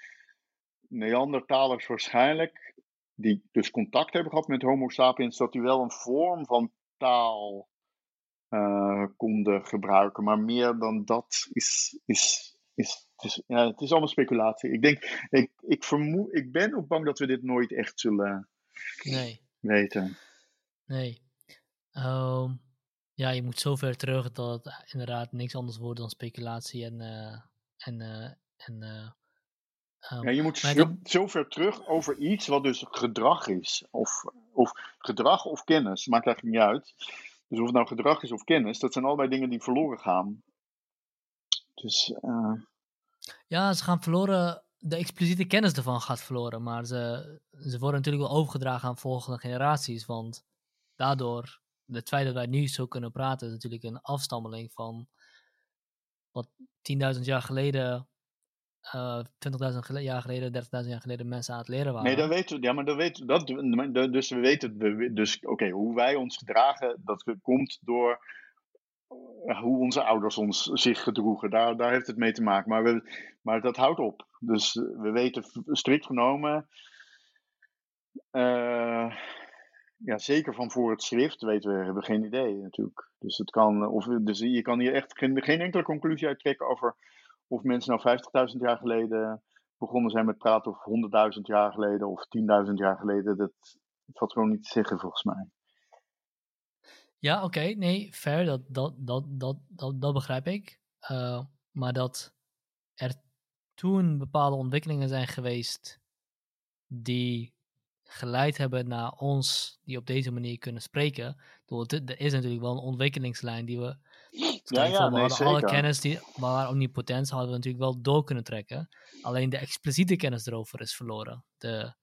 Neandertalers waarschijnlijk, die dus contact hebben gehad met Homo sapiens, dat die wel een vorm van taal eh, konden gebruiken. Maar meer dan dat is. is, is, het, is ja, het is allemaal speculatie. Ik denk, ik, ik, vermoed, ik ben ook bang dat we dit nooit echt zullen Nee, weten. Nee. Ehm, ja, je moet zo ver terug dat het inderdaad niks anders wordt dan speculatie en. eh, en, eh, en eh, ehm, Ja, je moet zo, dan- zo ver terug over iets wat dus gedrag is. Of, of gedrag of kennis, maakt eigenlijk niet uit. Dus of het nou gedrag is of kennis, dat zijn allebei dingen die verloren gaan. Dus Ja, ze gaan verloren. De expliciete kennis ervan gaat verloren. Maar ze, ze worden natuurlijk wel overgedragen aan volgende generaties. Want daardoor, het feit dat wij nu zo kunnen praten, is natuurlijk een afstammeling van wat 10.000 jaar geleden, eh 20.000 gele- jaar geleden, 30.000 jaar geleden mensen aan het leren waren. Nee, dat weten we. Ja, maar dat weten we. Dat, dus we weten. we- Dus oké, hoe wij ons gedragen, dat komt door eh, hoe onze ouders ons zich gedroegen. Daar, daar heeft het mee te maken. Maar, we, maar dat houdt op. Dus we weten strikt genomen. eh, ja, zeker van voor het schrift weten we, hebben we geen idee natuurlijk. Dus, het kan, of, dus je kan hier echt geen, geen enkele conclusie uit trekken over of mensen nou 50.000 jaar geleden begonnen zijn met praten, of 100.000 jaar geleden, of 10.000 jaar geleden. Dat valt gewoon niet te zeggen volgens mij. Ja, oké, nee, fair, dat, dat, dat, dat, dat, dat begrijp ik. Eh, maar dat er toen bepaalde ontwikkelingen zijn geweest die geleid hebben naar ons, die op deze manier kunnen spreken. Er is natuurlijk wel een ontwikkelingslijn die we. Ja, ja, we nee, hadden alle kennis die, maar omnipotentie hadden we natuurlijk wel door kunnen trekken. Alleen de expliciete kennis erover is verloren. De,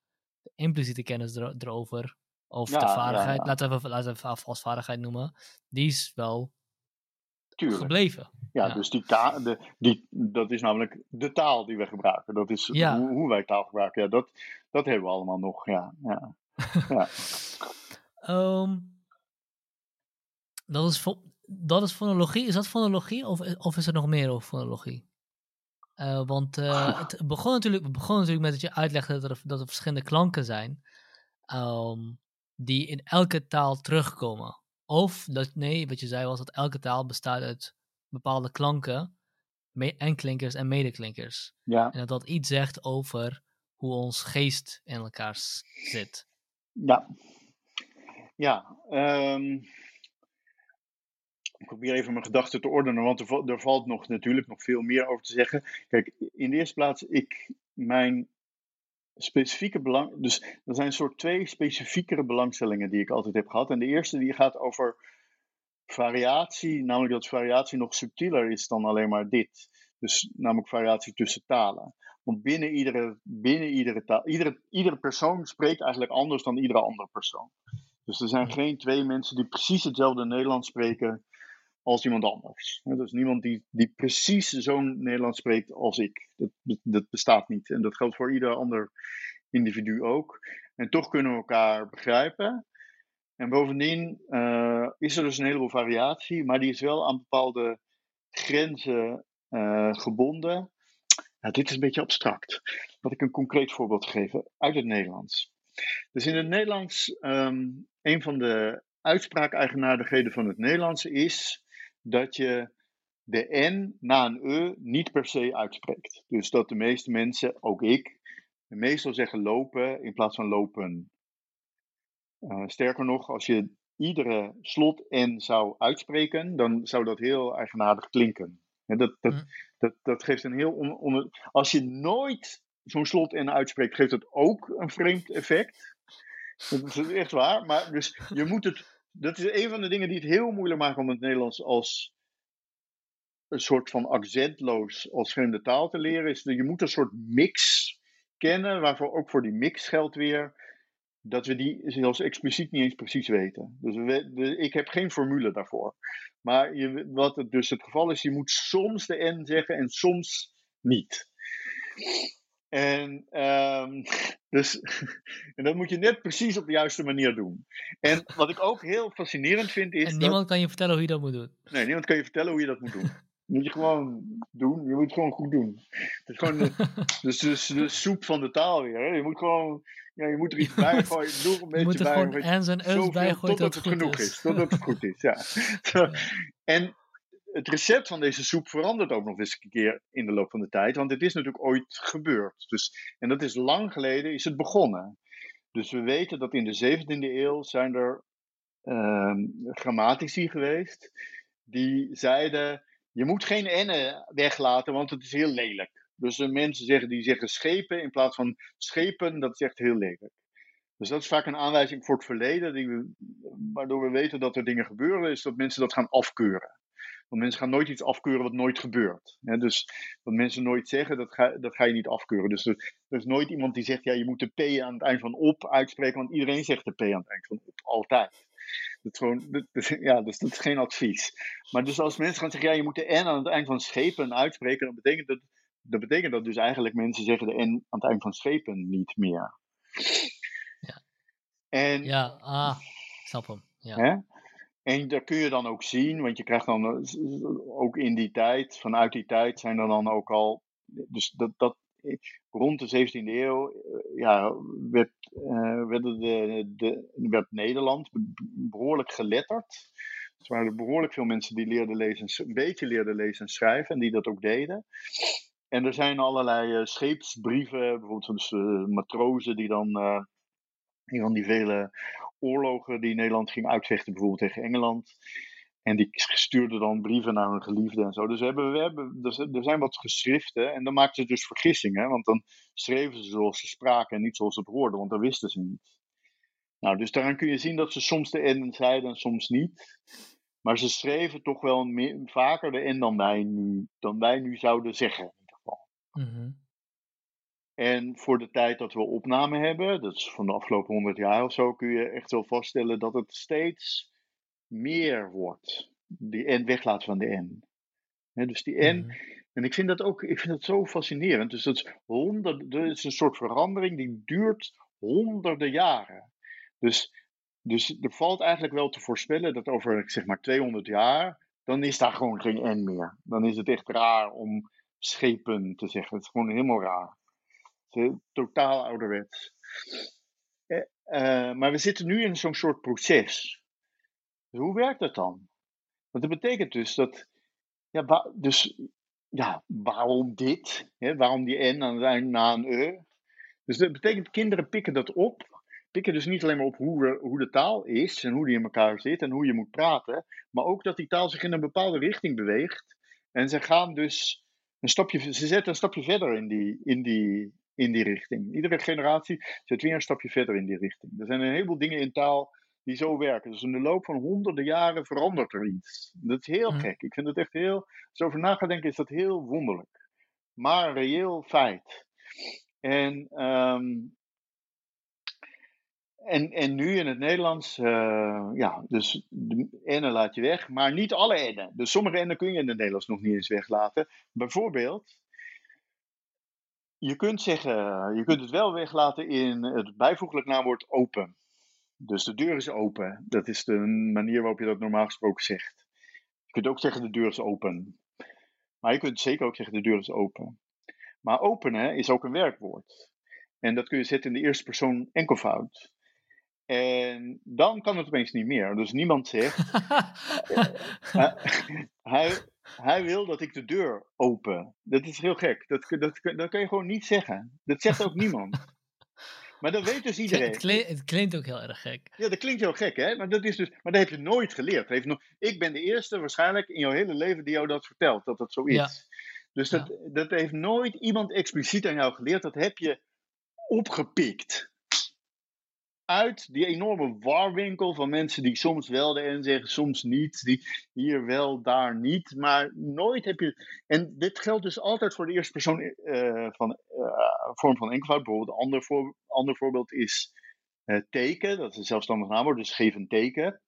de impliciete kennis ero- erover, of Ja, de vaardigheid, ja. laten we even, laten we als vaardigheid noemen, die is wel Tuurlijk. gebleven. Ja, Ja. dus die de, die, dat is namelijk de taal die we gebruiken. Dat is Ja. hoe, hoe wij taal gebruiken. Ja, dat, dat hebben we allemaal nog. Ja, ja. <laughs> ja. Ehm, dat, is dat is fonologie. Is dat fonologie of, of is er nog meer over fonologie? Eh, want eh, <laughs> het begon natuurlijk, het begon natuurlijk met dat je uitlegde dat er, dat er verschillende klanken zijn ehm, die in elke taal terugkomen. Of, dat, nee, wat je zei was dat elke taal bestaat uit bepaalde klanken en klinkers en medeklinkers. ja. En dat dat iets zegt over hoe ons geest in elkaar s- zit. Ja. Ja, um, ik probeer even mijn gedachten te ordenen, want er, er, valt nog, natuurlijk nog veel meer over te zeggen. Kijk, in de eerste plaats, ik, mijn specifieke belang. Dus er zijn soort twee specifiekere belangstellingen die ik altijd heb gehad. En de eerste die gaat over variatie, namelijk dat variatie nog subtieler is dan alleen maar dit. Dus namelijk variatie tussen talen. Want binnen iedere, binnen iedere taal, iedere, iedere persoon spreekt eigenlijk anders dan iedere andere persoon. Dus er zijn geen twee mensen die precies hetzelfde Nederlands spreken als iemand anders. Dus niemand die, die precies zo'n Nederlands spreekt als ik. Dat, dat, bestaat niet. En dat geldt voor ieder ander individu ook. En toch kunnen we elkaar begrijpen. En bovendien uh, is er dus een heleboel variatie, maar die is wel aan bepaalde grenzen uh, gebonden. Nou, dit is een beetje abstract. Laat ik een concreet voorbeeld geven uit het Nederlands. Dus in het Nederlands, um, een van de uitspraakeigenaardigheden van het Nederlands is dat je de N na een E niet per se uitspreekt. Dus dat de meeste mensen, ook ik, meestal zeggen lopen in plaats van lopen. Uh, sterker nog, als je iedere slot N zou uitspreken, dan zou dat heel eigenaardig klinken. dat, dat, mm. dat, dat geeft een heel. On, als je nooit zo'n slot N uitspreekt, geeft het ook een vreemd effect. Dat is echt waar. Maar dus je moet het dat is een van de dingen die het heel moeilijk maken om het Nederlands als een soort van accentloos als vreemde taal te leren. Is dat je moet een soort mix kennen, waarvoor ook voor die mix geldt weer dat we die zelfs expliciet niet eens precies weten. Dus ik heb geen formule daarvoor. Maar je, wat het dus het geval is, je moet soms de N zeggen en soms niet. En, um, <laughs> dus, <laughs> en dat moet je net precies op de juiste manier doen. En wat ik ook heel fascinerend vind is. En niemand kan je vertellen hoe je dat moet doen. Nee, niemand kan je vertellen hoe je dat moet doen. <laughs> moet je gewoon doen. Je moet het gewoon goed doen. Het is gewoon de, dus, dus de soep van de taal weer. Hè? Je moet gewoon. Ja, je moet er iets bij gooien. Doe een beetje moet er bij. Gewoon en us bij gooien totdat het, genoeg is. is. Totdat het goed is, ja. En het recept van deze soep verandert ook nog eens een keer in de loop van de tijd. Want het is natuurlijk ooit gebeurd. Dus, en dat is lang geleden is het begonnen. Dus we weten dat in de 17e eeuw zijn er uh, grammatici geweest. Die zeiden, je moet geen enne weglaten, want het is heel lelijk. Dus de mensen zeggen, die zeggen schepen in plaats van schepen, dat is echt heel lelijk. Dus dat is vaak een aanwijzing voor het verleden, we, waardoor we weten dat er dingen gebeuren, is dat mensen dat gaan afkeuren. Want mensen gaan nooit iets afkeuren wat nooit gebeurt. dus wat mensen nooit zeggen, dat ga, dat ga je niet afkeuren. Dus er, er, is nooit iemand die zegt, ja, je moet de P aan het eind van op uitspreken, want iedereen zegt de P aan het eind van op, altijd. Dat gewoon, ja, dus dat is geen advies. Maar dus als mensen gaan zeggen, ja, je moet de N aan het eind van schepen uitspreken, dan betekent dat, dat betekent dat dus eigenlijk mensen zeggen de N aan het eind van schepen niet meer. Ja, en, ja ah, snap hem. Ja. Hè? En dat kun je dan ook zien, want je krijgt dan eh, ook in die tijd, vanuit die tijd zijn er dan ook al, dus dat, dat rond de 17e eeuw eh, ja, werd, uh, de, de, werd Nederland behoorlijk geletterd. Er waren behoorlijk veel mensen die leerden lezen, een beetje leerden lezen en schrijven en die dat ook deden. En er zijn allerlei scheepsbrieven, bijvoorbeeld dus, matrozen die dan, die dan die vele oorlogen die Nederland ging uitvechten, bijvoorbeeld tegen Engeland. En die stuurden dan brieven naar hun geliefden en zo. Dus we hebben, we hebben, er zijn wat geschriften en dan maakten ze dus vergissingen. Want dan schreven ze zoals ze spraken en niet zoals ze het hoorden, want dat wisten ze niet. Nou, dus daaraan kun je zien dat ze soms de N zeiden en soms niet. Maar ze schreven toch wel meer, vaker de N dan wij nu, dan wij nu zouden zeggen, in ieder geval. Mm en voor de tijd dat we opname hebben, dat is van de afgelopen 100 jaar of zo, kun je echt wel vaststellen dat het steeds meer wordt. Die N weglaat van de N. dus die N. Mhm. En ik vind dat ook ik vind dat zo fascinerend. Dus dat is, honderd, dat is een soort verandering die duurt honderden jaren. Dus, dus er valt eigenlijk wel te voorspellen dat over zeg maar 200 jaar, dan is daar gewoon geen N meer. Dan is het echt raar om schepen te zeggen. Het is gewoon helemaal raar totaal ouderwets. Eh, maar we zitten nu in zo'n soort proces. hoe werkt dat dan? Want dat betekent dus dat. Ja, dus, ja waarom dit? Hè? Waarom die N aan het eind na een E? Dus dat betekent kinderen pikken dat op, pikken dus niet alleen maar op hoe, hoe de taal is en hoe die in elkaar zit en hoe je moet praten, maar ook dat die taal zich in een bepaalde richting beweegt. En ze gaan dus een stapje, ze zetten een stapje verder in die, in die, in die richting. Iedere generatie zet weer een stapje verder in die richting. Er zijn een heleboel dingen in taal die zo werken. Dus in de loop van honderden jaren verandert er iets. Dat is heel gek. Ik vind het echt heel, als je over na gaat denken, is dat heel wonderlijk. Maar een reëel feit. En, ehm, en, en nu in het Nederlands, uh, ja, dus de enen laat je weg, maar niet alle enen. Dus sommige enen kun je in het Nederlands nog niet eens weglaten. Bijvoorbeeld, je kunt zeggen, je kunt het wel weglaten in het bijvoeglijk naamwoord open. Dus de deur is open. Dat is de manier waarop je dat normaal gesproken zegt. Je kunt ook zeggen de deur is open. Maar je kunt zeker ook zeggen de deur is open. Maar openen is ook een werkwoord. En dat kun je zetten in de eerste persoon enkelvoud. En dan kan het opeens niet meer. Dus niemand zegt. uh, <laughs> hij, hij wil dat ik de deur open. Dat is heel gek. Dat, dat, dat kan je gewoon niet zeggen. Dat zegt ook niemand. Maar dat weet dus <laughs> iedereen. Het klinkt, het klinkt, ook heel erg gek. Ja, dat klinkt heel gek, hè? Maar dat, is dus, maar dat heb je nooit geleerd. Heeft nog, ik ben de eerste waarschijnlijk in jouw hele leven die jou dat vertelt, dat dat zo is. Ja. Dus dat, ja. dat heeft nooit iemand expliciet aan jou geleerd. Dat heb je opgepikt uit die enorme warwinkel van mensen die soms wel de N zeggen, soms niet. Die hier wel, daar niet. Maar nooit heb je. En dit geldt dus altijd voor de eerste persoon uh, van uh, vorm van enkelvoud. Bijvoorbeeld een ander, voor, ander voorbeeld is uh, teken. Dat is een zelfstandig naamwoord, dus geef een teken.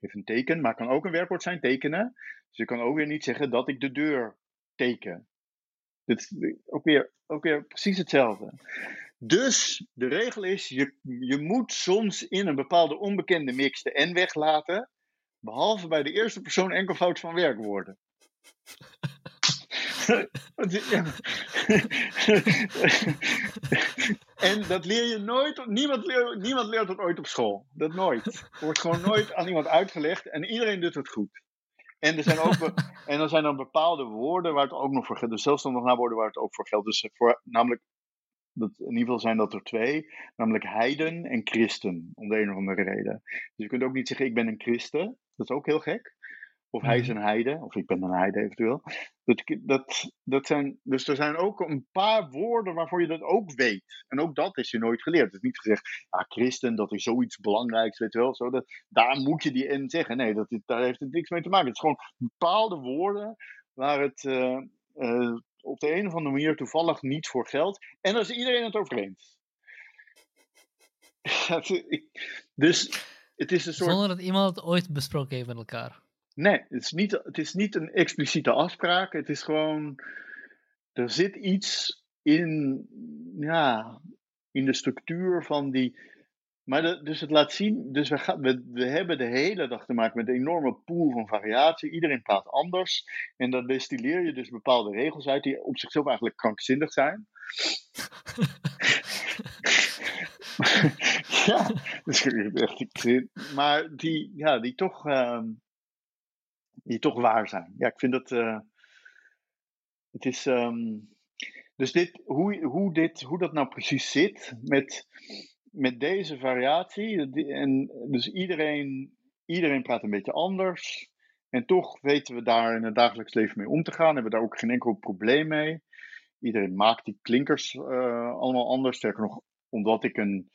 Geef een teken, maar kan ook een werkwoord zijn, tekenen. Dus je kan ook weer niet zeggen dat ik de deur teken. Dit is ook weer, ook weer precies hetzelfde. Dus de regel is, je, je moet soms in een bepaalde onbekende mix de n weglaten, behalve bij de eerste persoon enkelvoud van werkwoorden. en dat leer je nooit, niemand leert, niemand leert dat ooit op school. Dat nooit. Er wordt gewoon nooit aan iemand uitgelegd en iedereen doet het goed. En er zijn ook en dan zijn er bepaalde woorden waar het ook nog voor geldt. Dus zelfstandig naamwoorden waar het ook voor geldt. Dus voor, namelijk dat, in ieder geval zijn dat er twee, namelijk heiden en christen, om de een of andere reden. Dus je kunt ook niet zeggen, ik ben een christen, dat is ook heel gek. Of hij is mhm. een heide, of ik ben een heide eventueel. Dat, dat, dat zijn, dus er zijn ook een paar woorden waarvoor je dat ook weet. En ook dat is je nooit geleerd. Het is niet gezegd, ja, christen, dat is zoiets belangrijks, weet je wel. Zo, dat, daar moet je die N zeggen. Nee, dat, daar heeft het niks mee te maken. Het is gewoon bepaalde woorden waar het, uh, uh, op de een of andere manier toevallig niet voor geldt. En daar is iedereen het over eens. <laughs> dus het is een soort... Zonder dat iemand het ooit besproken heeft met elkaar. Nee, het is, niet, het is niet een expliciete afspraak. Het is gewoon. Er zit iets in, ja, in de structuur van die maar dus het laat zien, dus we, gaan, we, we hebben de hele dag te maken met een enorme pool van variatie. Iedereen praat anders. En dan destilleer je dus bepaalde regels uit die op zichzelf eigenlijk krankzinnig zijn. <laughs> ja, dus echt, maar die, ja, die, toch, uh, die toch waar zijn. Ja, ik vind dat. Uh, het is. Um, dus dit, hoe, hoe, dit, hoe dat nou precies zit met met deze variatie, en dus iedereen, iedereen praat een beetje anders. En toch weten we daar in het dagelijks leven mee om te gaan. Hebben we daar ook geen enkel probleem mee. Iedereen maakt die klinkers uh, allemaal anders. Sterker nog, omdat ik een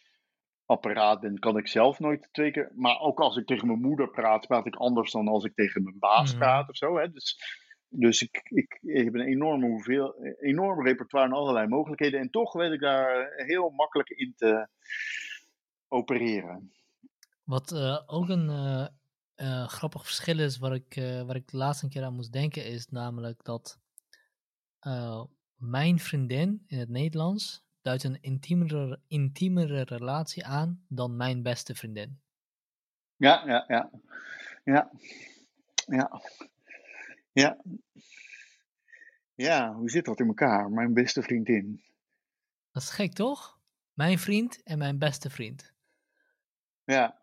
apparaat ben, kan ik zelf nooit twee keer. Maar ook als ik tegen mijn moeder praat, praat ik anders dan als ik tegen mijn baas mhm. praat of zo. Hè. Dus, dus ik, ik, ik heb een enorme, hoeveel, enorm repertoire en allerlei mogelijkheden. En toch weet ik daar heel makkelijk in te, opereren. Wat uh, ook een uh, uh, grappig verschil is, waar ik, waar ik de laatste keer aan moest denken, is namelijk dat mijn vriendin in het Nederlands duidt een intiemere, intiemere relatie aan dan mijn beste vriendin. Ja, ja, ja. Ja. Ja. Ja. Ja, hoe zit dat in elkaar? Mijn beste vriendin. Dat is gek, toch? Mijn vriend en mijn beste vriend. Ja.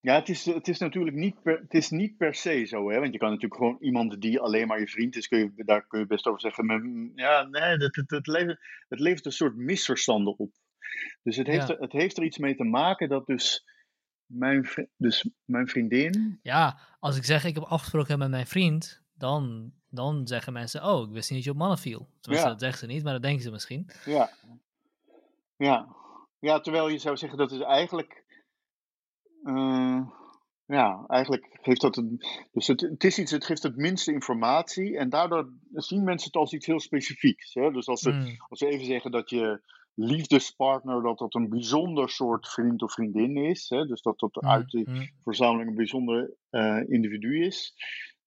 Ja, het is, het is natuurlijk niet per, het is niet per se zo, hè? Want je kan natuurlijk gewoon iemand die alleen maar je vriend is, kun je, daar kun je best over zeggen. Maar, ja, nee, het, het, het, levert, het levert een soort misverstanden op. Dus het heeft, Ja. er, het heeft er iets mee te maken dat dus mijn, dus mijn vriendin. Ja, als ik zeg ik heb afgesproken met mijn vriend, dan, dan zeggen mensen, oh, ik wist niet dat je op mannen viel. Tenminste, Ja. dat zeggen ze niet, maar dat denken ze misschien. Ja. Ja. Ja, terwijl je zou zeggen dat is eigenlijk. eh, ja, eigenlijk geeft dat een. Dus het, het is iets, het geeft het minste informatie. En daardoor zien mensen het als iets heel specifieks. Hè? Dus als ze, Mm, als we even zeggen dat je liefdespartner, dat dat een bijzonder soort vriend of vriendin is. Hè? Dus dat dat mm, uit die mm. verzameling een bijzonder eh, individu is.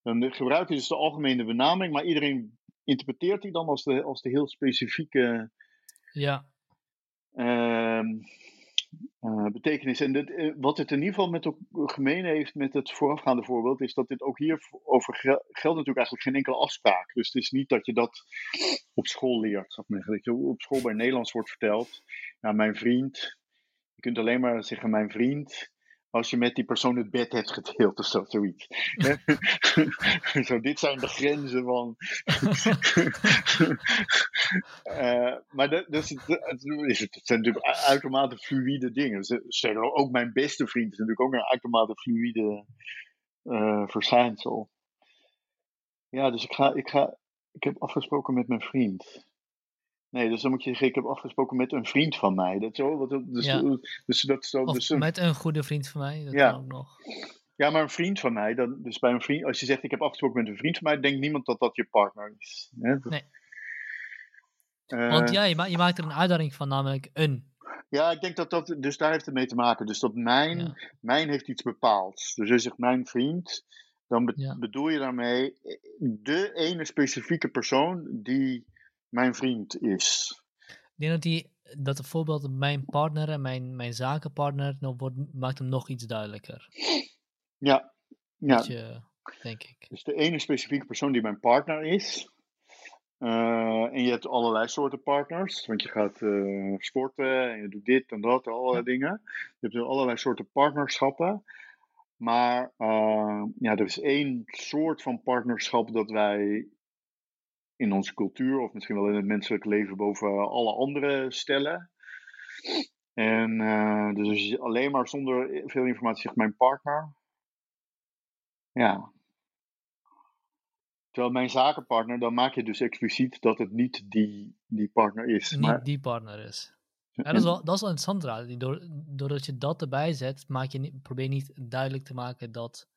Dan gebruiken je dus de algemene benaming, maar iedereen interpreteert die dan als de, als de heel specifieke Ja, ehm, eh, betekenis. En dit, eh, wat het in ieder geval met ook gemeen heeft met het voorafgaande voorbeeld, is dat dit ook hier over geldt natuurlijk eigenlijk geen enkele afspraak. Dus het is niet dat je dat op school leert. Dat je op school bij Nederlands wordt verteld. Ja, mijn vriend. Je kunt alleen maar zeggen mijn vriend. Als je met die persoon het bed hebt gedeeld of zo, zoiets. <laughs> <laughs> zo, dit zijn de grenzen van. <laughs> Eh, maar dat, het, het, is het, het zijn natuurlijk uitermate fluïde dingen. Sterker ook mijn beste vriend is natuurlijk ook een uitermate fluïde eh, verschijnsel. Ja, dus ik, ga, ik, ga, ik heb afgesproken met mijn vriend. Nee, dus dan moet je zeggen, ik heb afgesproken met een vriend van mij. Dat zo, wat, dus, Ja. dus dat zo, of dus met een goede vriend van mij, dat Ja. kan ook nog. ja, maar een vriend van mij, dan, dus bij een vriend, als je zegt ik heb afgesproken met een vriend van mij, denkt niemand dat dat je partner is. Hè? Dat- Nee. Eh, Want ja, je, ma- je maakt er een uitdaging van, namelijk een. Ja, ik denk dat dat, dus daar heeft het mee te maken. Dus dat mijn, Ja. mijn heeft iets bepaalds. Dus als je zegt mijn vriend, dan be- bedoel je daarmee de ene specifieke persoon die mijn vriend is. Ik denk dat, die, dat het voorbeeld mijn partner en mijn, mijn zakenpartner nog wordt, maakt hem nog iets duidelijker. Ja, ja. Denk ik. dus de ene specifieke persoon die mijn partner is. Eh, en je hebt allerlei soorten partners, want je gaat eh, sporten en je doet dit en dat, allerlei Ja. dingen. Je hebt allerlei soorten partnerschappen. Maar eh, ja, er is één soort van partnerschap dat wij in onze cultuur, of misschien wel in het menselijk leven, boven alle andere stellen. En eh, dus als je alleen maar zonder veel informatie zegt mijn partner. Ja, Terwijl mijn zakenpartner, dan maak je dus expliciet dat het niet die, die partner is. Niet maar, die partner is. Ja, dat, is wel, dat is wel interessant. Die Door, doordat je dat erbij zet, maak je niet, probeer je niet duidelijk te maken dat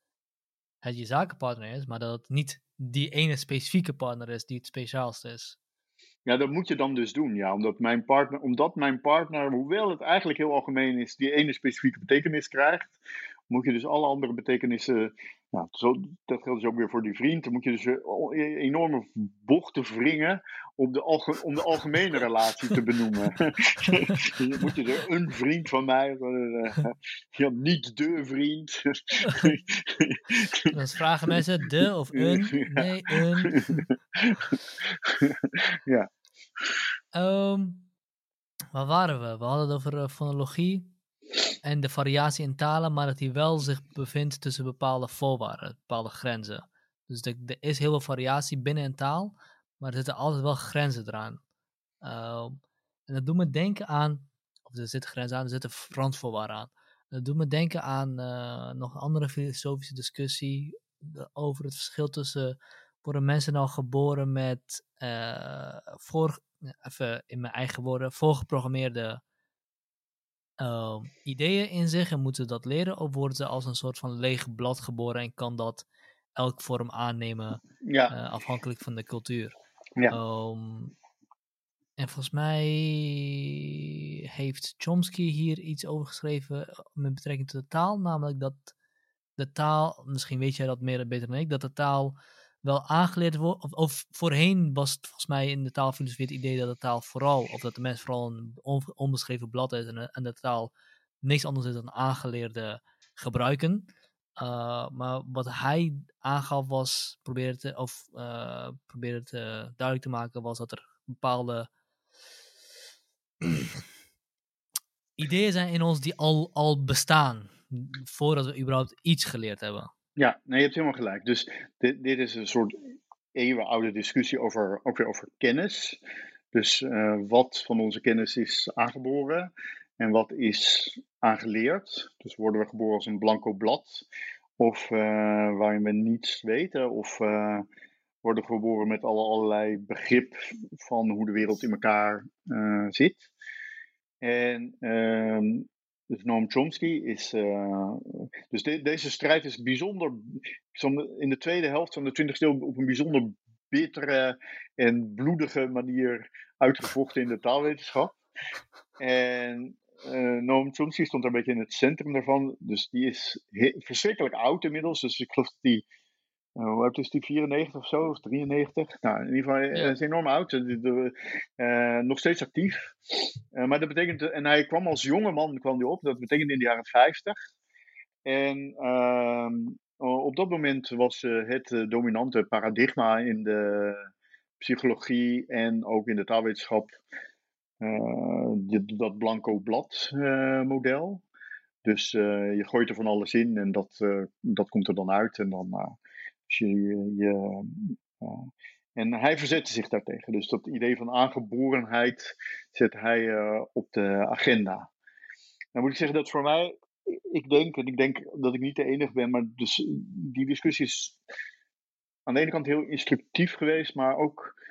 het je zakenpartner is, maar dat het niet die ene specifieke partner is die het speciaalste is. Ja, dat moet je dan dus doen, ja. Omdat mijn partner, omdat mijn partner, hoewel het eigenlijk heel algemeen is, die ene specifieke betekenis krijgt, moet je dus alle andere betekenissen, nou, zo, dat geldt dus ook weer voor die vriend, dan moet je dus e- enorme bochten wringen om de, alge, om de algemene relatie te benoemen. <laughs> je moet je er een vriend van mij, eh, ja, niet de vriend. Dan vragen mensen de of een. <laughs> Nee, een. ja. Ehm, waar waren we? We hadden het over eh, fonologie en de variatie in talen, maar dat die wel zich bevindt tussen bepaalde voorwaarden, bepaalde grenzen. Dus er is heel veel variatie binnen een taal, maar er zitten altijd wel grenzen eraan. Ehm, en dat doet me denken aan, of er zitten grenzen aan, er zitten randvoorwaarden aan. Dat doet me denken aan eh, nog een andere filosofische discussie over het verschil tussen worden mensen nou geboren met eh, voor, even in mijn eigen woorden, voorgeprogrammeerde ehm, ideeën in zich en moeten dat leren? Of worden ze als een soort van leeg blad geboren en kan dat elk vorm aannemen Ja, eh, afhankelijk van de cultuur? ja. Ehm, en volgens mij heeft Chomsky hier iets over geschreven eh, met betrekking tot de taal, namelijk dat de taal, misschien weet jij dat meer beter dan ik, dat de taal wel aangeleerd wordt, of, voorheen was het volgens mij in de taalfilosofie het idee dat de taal vooral, of dat de mens vooral een on- onbeschreven blad is en, en de taal niks anders is dan aangeleerde gebruiken. Uh, maar wat hij aangaf was, probeerde of, uh, probeerde te duidelijk te maken, was dat er bepaalde <clears throat> ideeën zijn in ons die al, al bestaan, voordat we überhaupt iets geleerd hebben. Ja, nee, je hebt helemaal gelijk. Dus dit, dit is een soort eeuwenoude discussie over, ook weer over kennis. Dus uh, wat van onze kennis is aangeboren en wat is aangeleerd. Dus worden we geboren als een blanco blad of uh, waarin we niets weten of uh, worden geboren met alle, allerlei begrip van hoe de wereld in elkaar zit. En ehm, dus Noam Chomsky is. Uh, dus de, deze strijd is bijzonder. In de tweede helft van de 20e eeuw op een bijzonder bittere en bloedige manier uitgevochten in de taalwetenschap. En uh, Noam Chomsky stond daar een beetje in het centrum daarvan. Dus die is verschrikkelijk oud inmiddels. Dus ik geloof dat die hoe oud is die? 94 of zo? Of 93? Nou, in ieder geval, hij ja. is enorm oud. Uh, nog steeds actief. Uh, maar dat betekent, en hij kwam als jonge man kwam hij op. Dat betekent in de jaren 50. En ehm, op dat moment was het dominante paradigma in de psychologie en ook in de taalwetenschap dat blanco blad model. Dus je gooit er van alles in en dat, dat komt er dan uit. En dan je, uh, en hij verzette zich daartegen. Dus dat idee van aangeborenheid zet hij uh, op de agenda. Nou moet ik zeggen dat voor mij, ik denk, en ik denk dat ik niet de enige ben, maar dus die discussie is aan de ene kant heel instructief geweest, maar ook,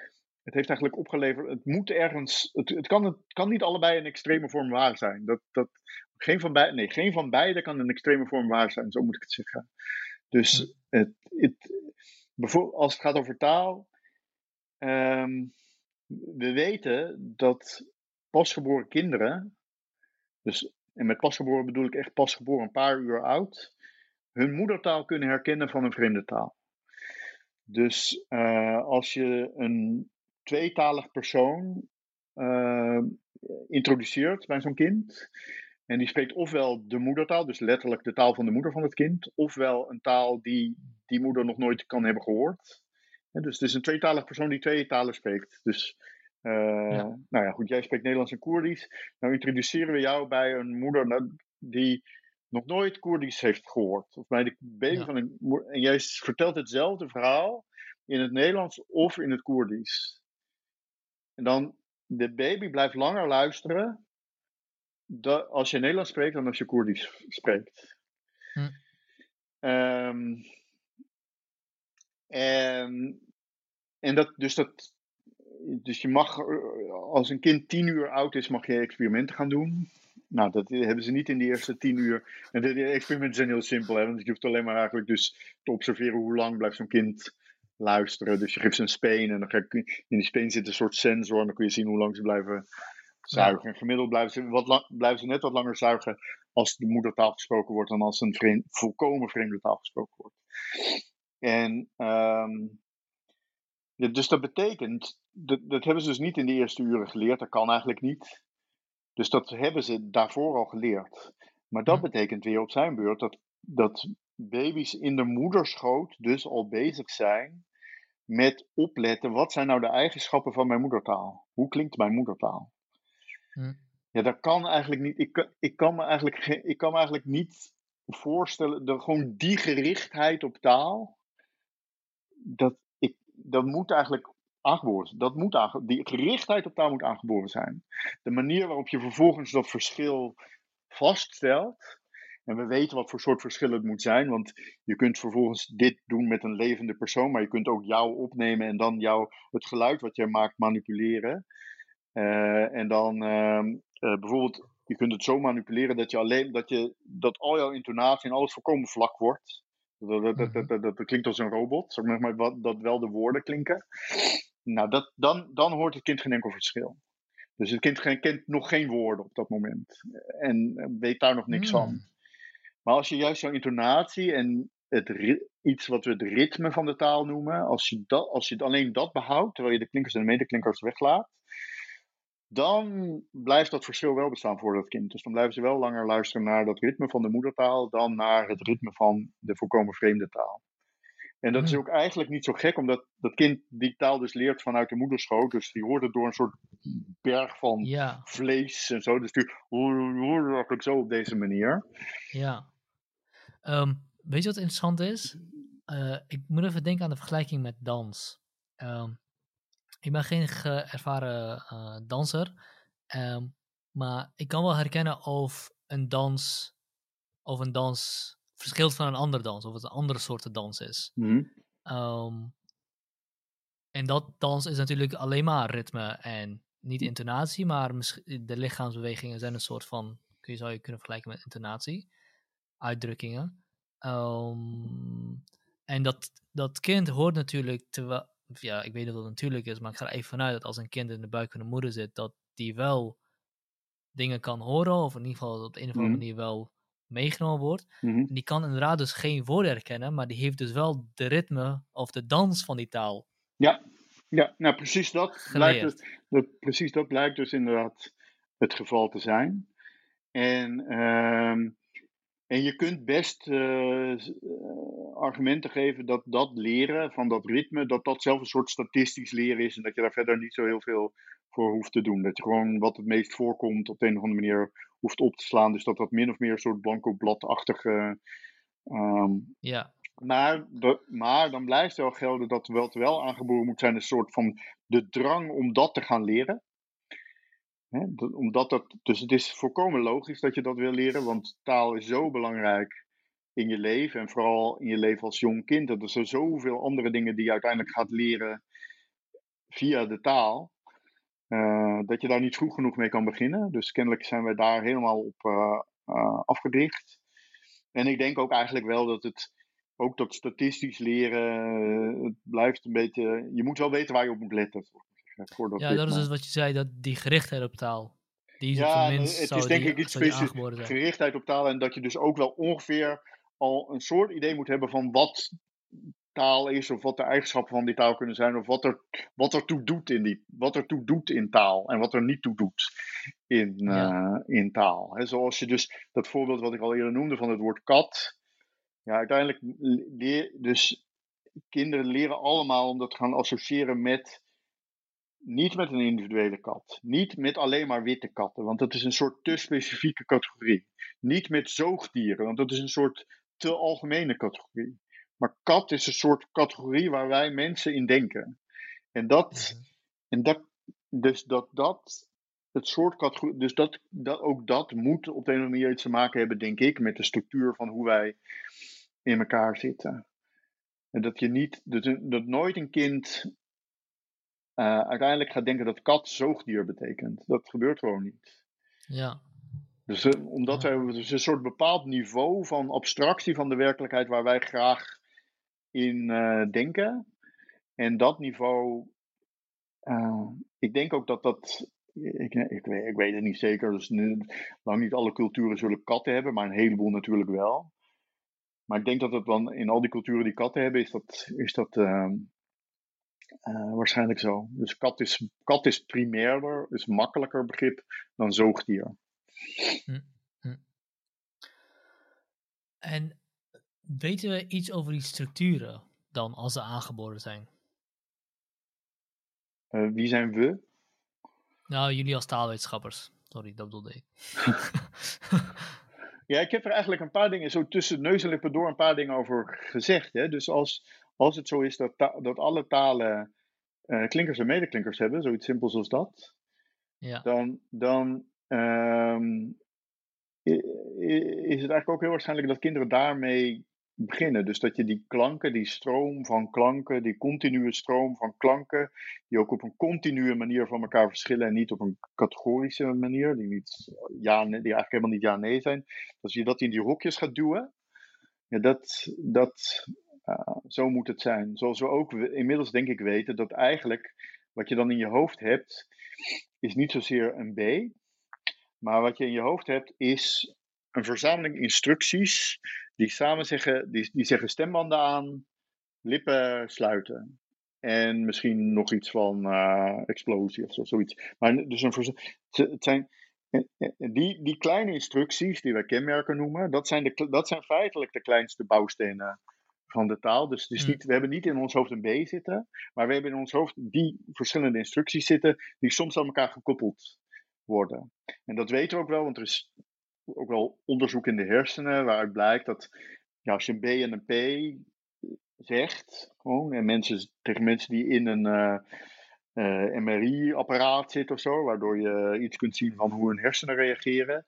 het heeft eigenlijk opgeleverd, het moet ergens, het, het, kan, het kan niet allebei een extreme vorm waar zijn. Dat, dat, geen, van beide, nee, geen van beide kan een extreme vorm waar zijn, zo moet ik het zeggen. Dus het, het, als het gaat over taal, um, we weten dat pasgeboren kinderen, dus, en met pasgeboren bedoel ik echt pasgeboren een paar uur oud, hun moedertaal kunnen herkennen van een vreemde taal. Dus uh, als je een tweetalig persoon uh, introduceert bij zo'n kind, en die spreekt ofwel de moedertaal, dus letterlijk de taal van de moeder van het kind, ofwel een taal die die moeder nog nooit kan hebben gehoord. dus het is een tweetalig persoon die twee talen spreekt. Dus, uh, nou ja, goed, jij spreekt Nederlands en Koerdisch. Nou introduceren we jou bij een moeder nou, die nog nooit Koerdisch heeft gehoord. Of bij de baby ja. van een moeder. En jij vertelt hetzelfde verhaal in het Nederlands of in het Koerdisch. En dan, de baby blijft langer luisteren dat, als je Nederlands spreekt dan als je Koerdisch spreekt. Hm. Um, en, en dat, dus dat, dus je mag, als een kind tien uur oud is, mag je experimenten gaan doen. Nou, dat hebben ze niet in de eerste tien uur. En de, experimenten zijn heel simpel, hè, want je hoeft alleen maar eigenlijk dus te observeren hoe lang blijft zo'n kind luisteren. Dus je geeft ze een speen en dan ga je, in die speen zit een soort sensor en dan kun je zien hoe lang ze blijven zuigen. En gemiddeld blijven ze, wat lang, blijven ze net wat langer zuigen als de moedertaal gesproken wordt dan als een vreemd, volkomen vreemde taal gesproken wordt. En um, ja, dus dat betekent, dat, dat hebben ze dus niet in de eerste uren geleerd, dat kan eigenlijk niet. Dus dat hebben ze daarvoor al geleerd. Maar dat betekent weer op zijn beurt dat, dat baby's in de moederschoot dus al bezig zijn met opletten, wat zijn nou de eigenschappen van mijn moedertaal? Hoe klinkt mijn moedertaal? Hm. Ja, dat kan eigenlijk niet. Ik, ik, kan me eigenlijk, ik kan me eigenlijk niet voorstellen, de, gewoon die gerichtheid op taal, dat, ik, dat moet eigenlijk aangeboren dat moet aange, Die gerichtheid op taal moet aangeboren zijn. De manier waarop je vervolgens dat verschil vaststelt. En we weten wat voor soort verschil het moet zijn. Want je kunt vervolgens dit doen met een levende persoon. Maar je kunt ook jou opnemen en dan jou, het geluid wat jij maakt manipuleren. Uh, en dan uh, uh, bijvoorbeeld, je kunt het zo manipuleren dat je alleen dat je dat al jouw intonatie en alles volkomen vlak wordt. Dat, dat, dat, mhm. dat, klinkt als een robot, zeg maar, wat, dat wel de woorden klinken. Nou, dat, dan, dan hoort het kind geen enkel verschil. Dus het kind kent nog geen woorden op dat moment. En weet daar nog niks van. Hmm. Maar als je juist jouw intonatie en het, iets wat we het ritme van de taal noemen, als je, dat, als je alleen dat behoudt, terwijl je de klinkers en de medeklinkers weglaat, dan blijft dat verschil wel bestaan voor dat kind. Dus dan blijven ze wel langer luisteren naar dat ritme van de moedertaal dan naar het ritme van de volkomen vreemde taal. En dat is hmm. ook eigenlijk niet zo gek, omdat dat kind die taal dus leert vanuit de moederschoot. Dus die hoort het door een soort berg van vlees en zo. Dus die hoort eigenlijk zo op deze manier. Ja. Um, weet je wat interessant is? Uh, ik moet even denken aan de vergelijking met dans. Um, Ik ben geen ervaren uh, danser, um, maar ik kan wel herkennen of een dans, of een dans verschilt van een andere dans, of het een andere soort dans is. Mm um, en dat dans is natuurlijk alleen maar ritme en niet intonatie, maar de lichaamsbewegingen zijn een soort van, kun je, zou je kunnen vergelijken met intonatie, uitdrukkingen. Um, en dat, dat kind hoort natuurlijk, terwijl, ja, ik weet dat het natuurlijk is, maar ik ga er even vanuit dat als een kind in de buik van de moeder zit, dat die wel dingen kan horen, of in ieder geval op een of andere mhm. manier wel meegenomen wordt. Mhm. En die kan inderdaad dus geen woorden herkennen, maar die heeft dus wel de ritme of de dans van die taal. Ja, ja nou precies dat, blijkt dus, dat, precies dat blijkt dus inderdaad het geval te zijn. En, ehm, en je kunt best uh, argumenten geven dat dat leren van dat ritme, dat dat zelf een soort statistisch leren is en dat je daar verder niet zo heel veel voor hoeft te doen. Dat je gewoon wat het meest voorkomt op de een of andere manier hoeft op te slaan. Dus dat dat min of meer een soort blanco bladachtige. Ehm, ja. Maar, de, maar dan blijft wel gelden dat wel, wel aangeboren moet zijn een soort van de drang om dat te gaan leren. He, omdat dat, dus het is volkomen logisch dat je dat wil leren, want taal is zo belangrijk in je leven. En vooral in je leven als jong kind. Dat er zijn zoveel andere dingen die je uiteindelijk gaat leren via de taal. Uh, dat je daar niet vroeg genoeg mee kan beginnen. Dus kennelijk zijn wij daar helemaal op uh, uh, afgericht. En ik denk ook eigenlijk wel dat het, ook dat statistisch leren, het blijft een beetje, je moet wel weten waar je op moet letten. Voordat ja, dat is dus wat je zei, dat die gerichtheid op taal. Die ja, het is denk ik iets specifiek gerichtheid op taal en dat je dus ook wel ongeveer al een soort idee moet hebben van wat taal is, of wat de eigenschappen van die taal kunnen zijn, of wat er, wat er toe doet in die, wat er toe doet in taal en wat er niet toe doet in, uh, in taal. He, zoals je dus dat voorbeeld wat ik al eerder noemde van het woord kat. Ja, uiteindelijk leer dus kinderen leren allemaal om dat te gaan associëren met niet met een individuele kat. Niet met alleen maar witte katten, want dat is een soort te specifieke categorie. Niet met zoogdieren, want dat is een soort te algemene categorie. Maar kat is een soort categorie waar wij mensen in denken. En dat, mhm. en dat dus dat dat, het soort categorie, dus dat, dat, ook dat moet op de een of andere manier iets te maken hebben, denk ik, met de structuur van hoe wij in elkaar zitten. En dat je niet, dat, dat nooit een kind uh, uiteindelijk gaat denken dat kat zoogdier betekent. Dat gebeurt gewoon niet. Ja. Dus uh, omdat ja. we dus een soort bepaald niveau van abstractie van de werkelijkheid waar wij graag in uh, denken. En dat niveau, ik denk ook dat dat. Ik, ik, weet, ik weet het niet zeker, dus lang niet alle culturen zullen katten hebben, maar een heleboel natuurlijk wel. Maar ik denk dat het dan in al die culturen die katten hebben, is dat, is dat uh, waarschijnlijk zo. Dus kat is, kat is primairder, is makkelijker begrip dan zoogdier. Hm, hm. En Weten we iets over die structuren dan als ze aangeboren zijn? Uh, wie zijn we? Nou, jullie als taalwetenschappers. Sorry, dat bedoelde ik. <laughs> ja, ik heb er eigenlijk een paar dingen zo tussen neus en lippen door een paar dingen over gezegd. Hè? Dus als, als het zo is dat, dat alle talen uh, klinkers en medeklinkers hebben, zoiets simpels als dat, ja. dan, dan um, is het eigenlijk ook heel waarschijnlijk dat kinderen daarmee beginnen. Dus dat je die klanken, die stroom van klanken, die continue stroom van klanken, die ook op een continue manier van elkaar verschillen en niet op een categorische manier, die, niet ja, die eigenlijk helemaal niet ja-nee zijn. Als je dat in die hokjes gaat duwen, ja, dat, dat, uh, zo moet het zijn. Zoals we ook inmiddels denk ik weten dat eigenlijk wat je dan in je hoofd hebt, is niet zozeer een B, maar wat je in je hoofd hebt is een verzameling instructies die samen zeggen, die, die zeggen stembanden aan, lippen sluiten. En misschien nog iets van uh, explosie of zo, zoiets. Maar dus een, het zijn, die, die kleine instructies die wij kenmerken noemen, dat zijn, de, dat zijn feitelijk de kleinste bouwstenen van de taal. Dus hmm. niet, we hebben niet in ons hoofd een B zitten, maar we hebben in ons hoofd die verschillende instructies zitten, die soms aan elkaar gekoppeld worden. En dat weten we ook wel, want er is ook wel onderzoek in de hersenen waaruit blijkt dat ja, als je een B en een P zegt, gewoon, en mensen, tegen mensen die in een, uh, MRI-apparaat zit of zo, waardoor je iets kunt zien van hoe hun hersenen reageren,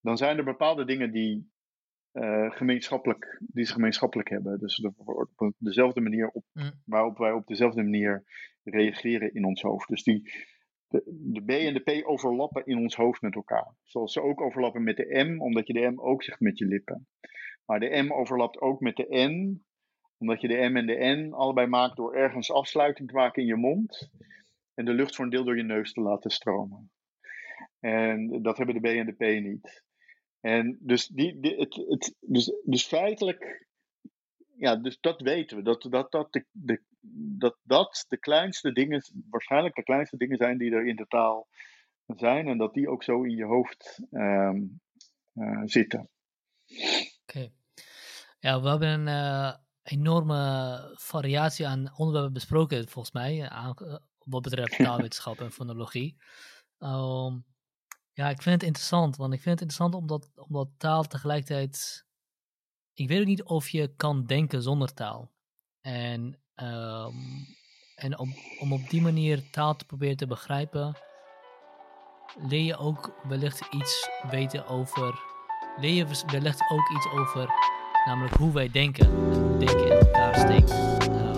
dan zijn er bepaalde dingen die, gemeenschappelijk, die ze gemeenschappelijk hebben. Dus op dezelfde manier op, mm. waarop wij op dezelfde manier reageren in ons hoofd. Dus die, de, de, B en de P overlappen in ons hoofd met elkaar. Zoals ze ook overlappen met de M, omdat je de M ook zegt met je lippen. Maar de M overlapt ook met de N, omdat je de M en de N allebei maakt door ergens afsluiting te maken in je mond en de lucht voor een deel door je neus te laten stromen. En dat hebben de B en de P niet. En dus, die, het, het, dus, dus feitelijk, ja, dus dat weten we. Dat dat, dat, de, de, dat dat de kleinste dingen, waarschijnlijk de kleinste dingen zijn die er in de taal zijn. En dat die ook zo in je hoofd um, uh, zitten. Oké. Ja, we hebben een uh, enorme variatie aan onderwerpen besproken, volgens mij, aan, uh, wat betreft taalwetenschap en <laughs> fonologie. Um, ja, ik vind het interessant, want ik vind het interessant omdat, omdat taal tegelijkertijd. Ik weet ook niet of je kan denken zonder taal. En, um, en om, om op die manier taal te proberen te begrijpen, leer je ook wellicht iets weten over. Leer je wellicht ook iets over, namelijk hoe wij denken denken in elkaar steekt. Uh,